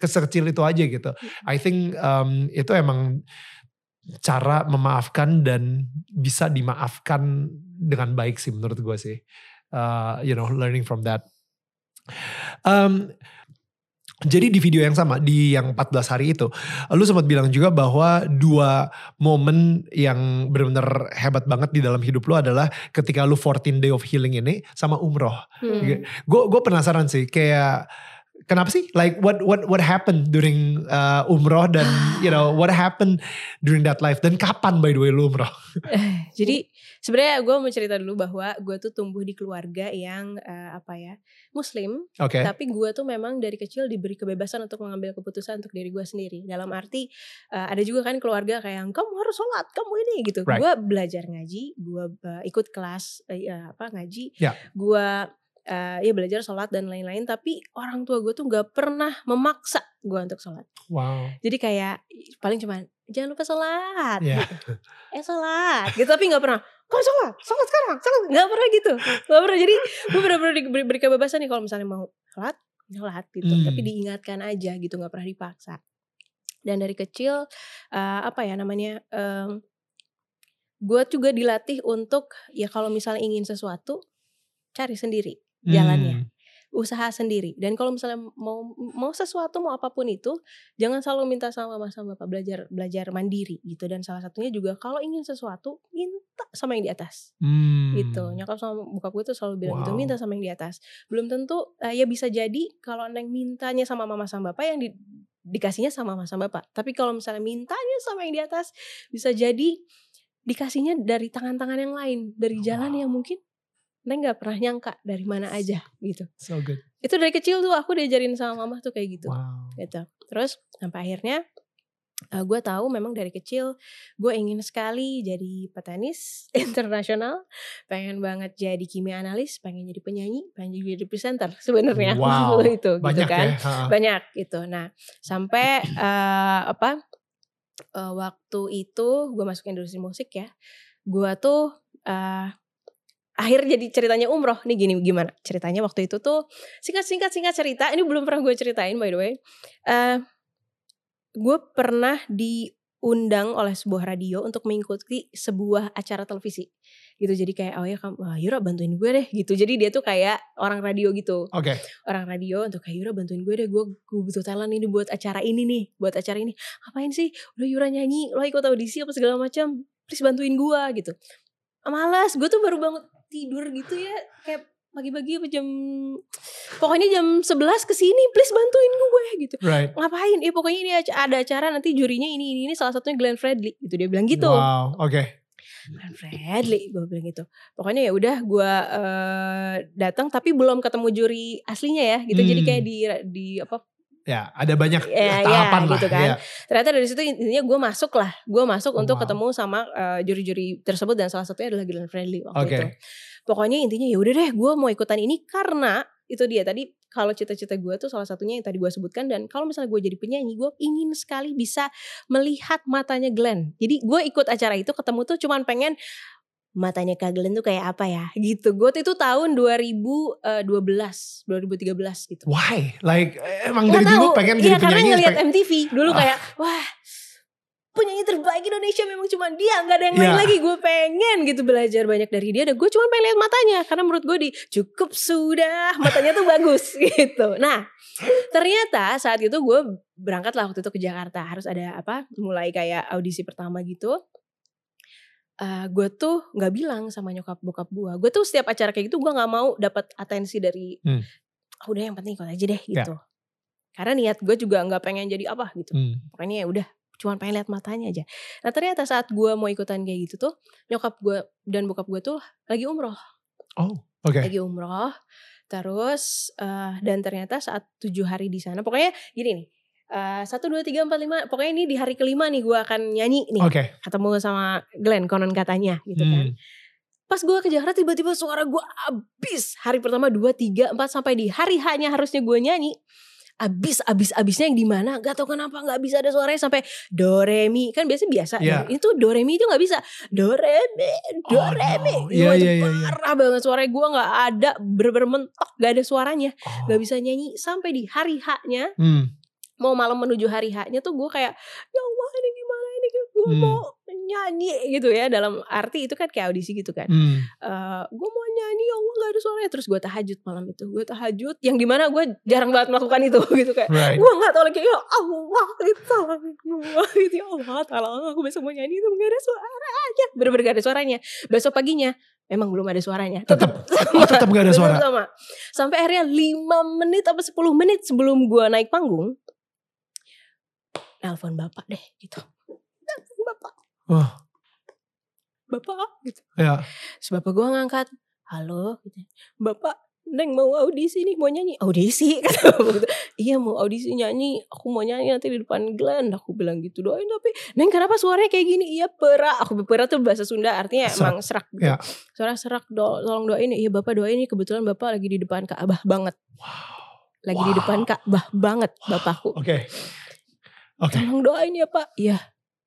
kecil itu aja gitu. I think um, itu emang cara memaafkan dan bisa dimaafkan dengan baik sih menurut gue sih. Uh, you know learning from that. Um, jadi di video yang sama di yang 14 hari itu, lu sempat bilang juga bahwa dua momen yang benar-benar hebat banget di dalam hidup lu adalah ketika lu 14 day of healing ini sama umroh. Hmm. Gue gue penasaran sih kayak kenapa sih like what what what happened during uh, umroh dan you know what happened during that life dan kapan by the way lu umroh? Jadi sebenarnya gue mau cerita dulu bahwa gue tuh tumbuh di keluarga yang eh, apa ya Muslim, Oke. tapi gue tuh memang dari kecil diberi kebebasan untuk mengambil keputusan untuk diri gue sendiri. Dalam arti eh, ada juga kan keluarga kayak yang, kamu harus sholat, kamu ini gitu. Right. Gue belajar ngaji, gue eh, ikut kelas ya, apa ngaji, Ya. gue eh, ya belajar sholat dan lain-lain. Tapi orang tua gue tuh nggak pernah memaksa gue untuk sholat. Wow. Jadi kayak paling cuman jangan lupa sholat. Gitu. (laughs) Eh sholat. Gitu tapi nggak pernah. Kau sholat, sholat sekarang, sholat. Nggak pernah gitu. Nggak pernah. Jadi gue benar-benar diberi beri kebebasan nih kalau misalnya mau sholat, sholat gitu. Hmm. Tapi diingatkan aja gitu, nggak pernah dipaksa. Dan dari kecil eh, apa ya namanya? em, gue juga dilatih untuk ya kalau misalnya ingin sesuatu cari sendiri jalannya Hmm. usaha sendiri dan kalau misalnya mau mau sesuatu mau apa pun itu jangan selalu minta sama mama sama bapak belajar belajar mandiri gitu dan salah satunya juga kalau ingin sesuatu minta sama yang di atas Hmm. gitu nyokap sama bokap gue tuh selalu bilang gitu Wow. minta sama yang di atas belum tentu eh, ya bisa jadi kalau neng mintanya sama mama sama bapak yang di, dikasihnya sama mama sama bapak tapi kalau misalnya mintanya sama yang di atas bisa jadi dikasihnya dari tangan-tangan yang lain dari jalan Wow. yang mungkin neng nggak pernah nyangka dari mana aja gitu So good. itu dari kecil tuh aku diajarin sama mama tuh kayak gitu Wow. gitu terus sampai akhirnya gue tahu memang dari kecil gue ingin sekali jadi petenis (laughs) internasional pengen banget jadi kimia analis pengen jadi penyanyi pengen jadi presenter sebenarnya (laughs) Wow, itu Banyak gitu kan ya. ha. banyak gitu nah sampai eh, apa eh, waktu itu gue masuk industri musik ya gue tuh eh, akhir jadi ceritanya umroh. Nih gini gimana? Ceritanya waktu itu tuh singkat singkat singkat cerita ini belum pernah gue ceritain by the way. Eh gue pernah diundang oleh sebuah radio untuk mengikuti sebuah acara televisi. Gitu jadi kayak oh ya kamu ah, Yura bantuin gue deh. Gitu. Jadi dia tuh kayak orang radio gitu. Oke. orang radio untuk kayak Yura bantuin gue deh gue gue butuh talent ini buat acara ini nih buat acara ini. Ngapain sih? Udah Yura nyanyi. Lo ikut audisi apa segala macam. Please bantuin gue gitu. Malas gue tuh baru bangun tidur gitu ya kayak pagi-pagi apa jam pokoknya jam 11 ke sini please bantuin gue gitu Right. ngapain eh pokoknya ini ada acara nanti jurinya ini ini ini salah satunya Glenn Fredly gitu dia bilang gitu Wow. Oke. Glenn Fredly gue bilang gitu pokoknya ya udah gue eh, datang tapi belum ketemu juri aslinya ya gitu jadi Hmm. kayak di di apa Ya, ada banyak Ya, ya, tahapan lah. gitu kan. ya. ternyata dari situ intinya gue masuk lah gue masuk Oh, untuk wow. ketemu sama eh, juri-juri tersebut dan salah satunya adalah Glenn Fredly waktu Oke. itu pokoknya intinya ya udah deh gue mau ikutan ini karena itu dia tadi kalau cita-cita gue tuh salah satunya yang tadi gue sebutkan dan kalau misalnya gue jadi penyanyi gue ingin sekali bisa melihat matanya Glenn jadi gue ikut acara itu ketemu tuh cuman pengen matanya Kak Glenn tuh kayak apa ya gitu gue tuh itu tahun 2012 2013 gitu Why? Like emang Nggak dari dulu tahu. pengen Iya, jadi karena penyanyi. ngeliat pengen- MTV dulu Ah. kayak wah penyanyi terbaik Indonesia memang cuma dia nggak ada yang lain Iya. lagi gue pengen gitu belajar banyak dari dia dan gue cuma pengen lihat matanya karena menurut gue di cukup sudah matanya tuh bagus (laughs) gitu nah ternyata saat itu gue berangkat lah waktu itu ke Jakarta harus ada apa mulai kayak audisi pertama gitu Eh gue tuh nggak bilang sama nyokap bokap gue gue tuh setiap acara kayak gitu gue nggak mau dapat atensi dari Hmm. "Ah, udah yang penting ikut aja deh gitu karena niat gue juga nggak pengen jadi apa gitu Hmm. pokoknya ya udah cuma pengen lihat matanya aja nah ternyata saat gue mau ikutan kayak gitu tuh nyokap gue dan bokap gue tuh lagi umroh Oh, oke. lagi umroh terus eh, dan ternyata saat tujuh hari di sana pokoknya gini nih satu dua tiga empat lima pokoknya ini di hari kelima nih gue akan nyanyi nih Oke. ketemu sama Glenn konon katanya gitu kan Hmm. pas gue ke Jakarta tiba-tiba suara gue abis hari pertama dua tiga empat sampai di hari hanya harusnya gue nyanyi abis abis abisnya yang di mana gak tau kenapa nggak bisa ada suaranya sampai do re mi kan biasa biasa Iya. itu do re mi itu nggak bisa do re mi do Oh, re mi no. Iya, iya, iya. parah banget suaranya gue nggak ada bener-bener mentok gak ada suaranya Oh. nggak bisa nyanyi sampai di hari haknya Hmm. Mau malam menuju hari haknya tuh gue kayak ya Allah ini gimana ini gue Hmm. mau nyanyi gitu ya dalam arti itu kan kayak audisi gitu kan Hmm. eh gue mau nyanyi ya Allah gak ada suaranya terus gue tahajud malam itu gue tahajud yang di mana gue jarang banget melakukan itu (laughs) gitu kayak Right. gue nggak tahu lagi ya Allah gitu tolong gue gitu ya Allah tolong aku besok mau nyanyi itu gak ada suara aja bener-bener gak ada suaranya besok paginya Memang belum ada suaranya. Tetap. (laughs) Oh, tetap gak ada suara. sama. Sampai akhirnya 5 menit atau 10 menit sebelum gue naik panggung. Nelfon bapak deh gitu. Nelfon bapak. Wah. Bapak gitu. Ya. Terus bapak gue ngangkat. Halo gitu. Bapak Neng mau audisi nih mau nyanyi audisi (laughs) kata bapak gitu. iya mau audisi nyanyi aku mau nyanyi nanti di depan Glenn aku bilang gitu doain tapi Neng kenapa suaranya kayak gini iya perak aku perak tuh bahasa Sunda artinya Serak. emang serak gitu Ya. suara serak do, tolong doain iya bapak doain nih kebetulan bapak lagi di depan Ka'bah banget lagi di Wow. depan Ka'bah banget bapakku Oke. Oke. tolong doain ya pak iya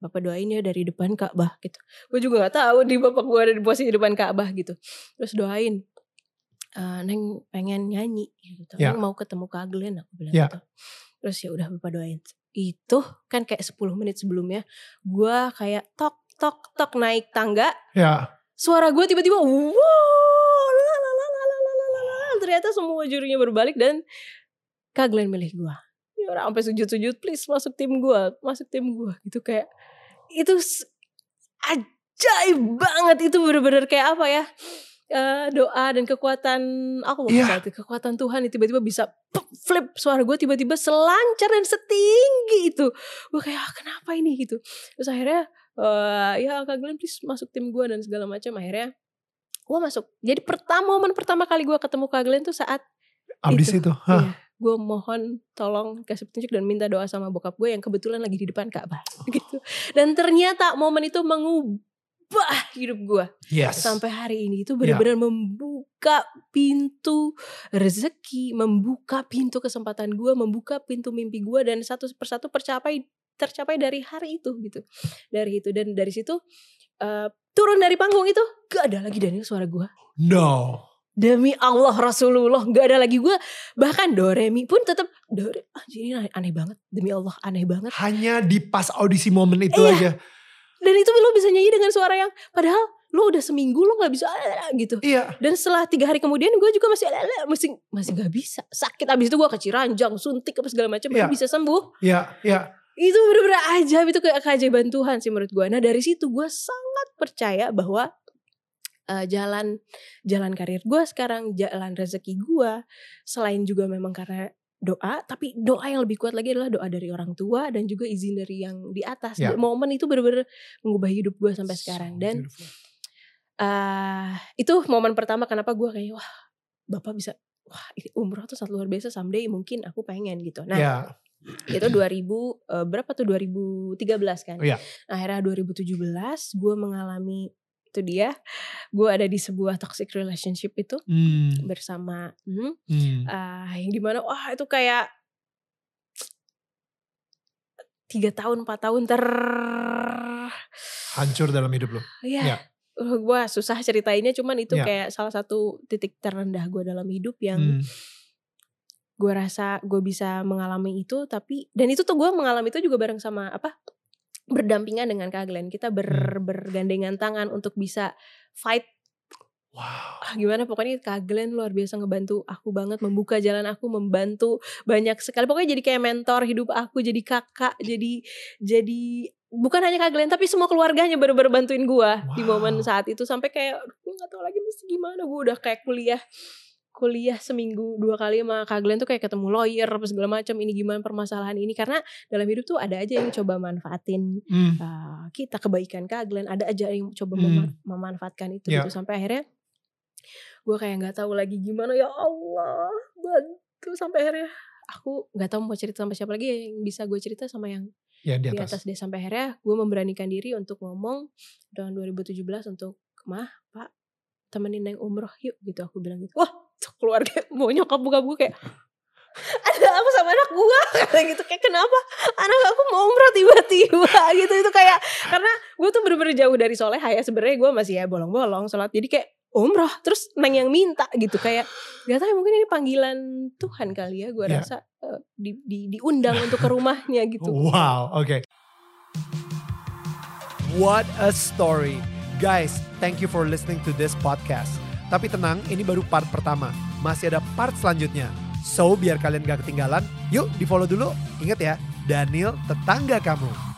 bapak doain ya dari depan Ka'bah gitu gue juga nggak tahu di bapak gue ada di posisi depan Ka'bah gitu terus doain "Eh, neng pengen nyanyi gitu Ya. neng mau ketemu Kak Glenn aku bilang Ya. gitu terus ya udah bapak doain itu kan kayak 10 menit sebelumnya gue kayak tok tok tok naik tangga Ya. suara gue tiba-tiba wow la la la la la la la la la. ternyata semua jurinya berbalik dan Kak Glenn milih gue ya orang sampai sujud-sujud please masuk tim gue masuk tim gue gitu kayak itu ajaib banget. Itu bener-bener kayak apa ya eh, doa dan kekuatan Allah Iya. saat itu, kekuatan Tuhan yang tiba-tiba bisa flip suara gue tiba-tiba selancar dan setinggi itu. Gue kayak "Ah, kenapa ini? Gitu. Terus akhirnya eh ya Kak Glenn please masuk tim gue dan segala macam. Akhirnya gue masuk. Jadi pertama momen pertama kali gue ketemu Kak Glenn tuh saat Abis itu. Hah. Iya, gue mohon tolong kasih petunjuk dan minta doa sama bokap gue yang kebetulan lagi di depan Ka'bah (laughs) gitu. Dan ternyata momen itu mengubah hidup gue Yes. sampai hari ini itu Iya. benar-benar membuka pintu rezeki, membuka pintu kesempatan gue, membuka pintu mimpi gue dan satu persatu tercapai tercapai dari hari itu gitu. Dari itu dan dari situ eh, turun dari panggung itu gak ada lagi Daniel suara gue. No. Demi Allah Rasulullah nggak ada lagi gue bahkan do re mi pun tetap do re ah, ini aneh, aneh banget demi Allah aneh banget Hanya di pas audisi momen itu Iya. aja. dan itu lo bisa nyanyi dengan suara yang padahal lo udah seminggu lo nggak bisa gitu Iya. dan setelah tiga hari kemudian gue juga masih masih masih nggak bisa sakit abis itu gue ke Ciranjang suntik apa segala macam Iya. bisa sembuh Iya. Iya. itu bener-bener ajaib itu kayak keajaiban Tuhan sih menurut gue nah dari situ gue sangat percaya bahwa eh, jalan jalan karir gue sekarang jalan rezeki gue selain juga memang karena doa tapi doa yang lebih kuat lagi adalah doa dari orang tua dan juga izin dari yang di atas Ya. momen itu bener-bener mengubah hidup gue sampai sekarang dan beautiful. eh itu momen pertama kenapa gue kayak wah bapak bisa wah ini umroh tuh sangat luar biasa someday mungkin aku pengen gitu nah ya. itu 2000 eh, berapa tuh 2013 kan. Iya. Akhirnya 2017 gue mengalami itu dia. Gue ada di sebuah toxic relationship itu Hmm. bersama hmm, Hmm. ah, yang di mana wah itu kayak tiga tahun empat tahun ter Hancur dalam hidup lo. ya Ya. gue susah ceritainnya cuman itu Ya. kayak salah satu titik terendah gue dalam hidup yang Hmm. gue rasa gue bisa mengalami itu tapi dan itu tuh gue mengalami itu juga bareng sama apa berdampingan dengan Kak Glenn kita ber, Hmm. bergandengan tangan untuk bisa fight Wow. ah, gimana pokoknya Kak Glenn luar biasa ngebantu aku banget membuka jalan aku membantu banyak sekali pokoknya jadi kayak mentor hidup aku jadi kakak jadi jadi bukan hanya Kak Glenn tapi semua keluarganya bener-bener bantuin gue di Wow. momen saat itu sampai kayak gue nggak tahu lagi mesti gimana gue udah kayak kuliah kuliah seminggu dua kali sama Kak Glenn tuh kayak ketemu lawyer apa segala macam ini gimana permasalahan ini karena dalam hidup tuh ada aja yang coba manfaatin Hmm. uh, kita kebaikan Kak Glenn ada aja yang coba Hmm. mema- memanfaatkan itu Ya. gitu sampai akhirnya gue kayak nggak tahu lagi gimana ya Allah bantu sampai akhirnya aku nggak tahu mau cerita sama siapa lagi yang bisa gue cerita sama yang Ya di di atas. atas dia sampai akhirnya gue memberanikan diri untuk ngomong tahun 2017 untuk mah pak temenin neng umroh yuk gitu aku bilang gitu wah keluarga (laughs) mau nyokap buka buka kayak (laughs) ada apa sama anak gua (laughs) kayak gitu kayak kenapa anak aku mau umroh tiba-tiba gitu itu kayak karena gue tuh bener-bener jauh dari soleh ya sebenarnya gue masih ya bolong-bolong sholat jadi kayak umroh terus neng yang minta gitu kayak gak tahu ya, mungkin ini panggilan Tuhan kali ya gue Ya. rasa eh, di, di diundang untuk ke rumahnya gitu Wow, oke. What a story. Guys, thank you for listening to this podcast. Tapi tenang, ini baru part pertama. Masih ada part selanjutnya. So, biar kalian gak ketinggalan, yuk di follow dulu. Ingat ya, Daniel tetangga kamu.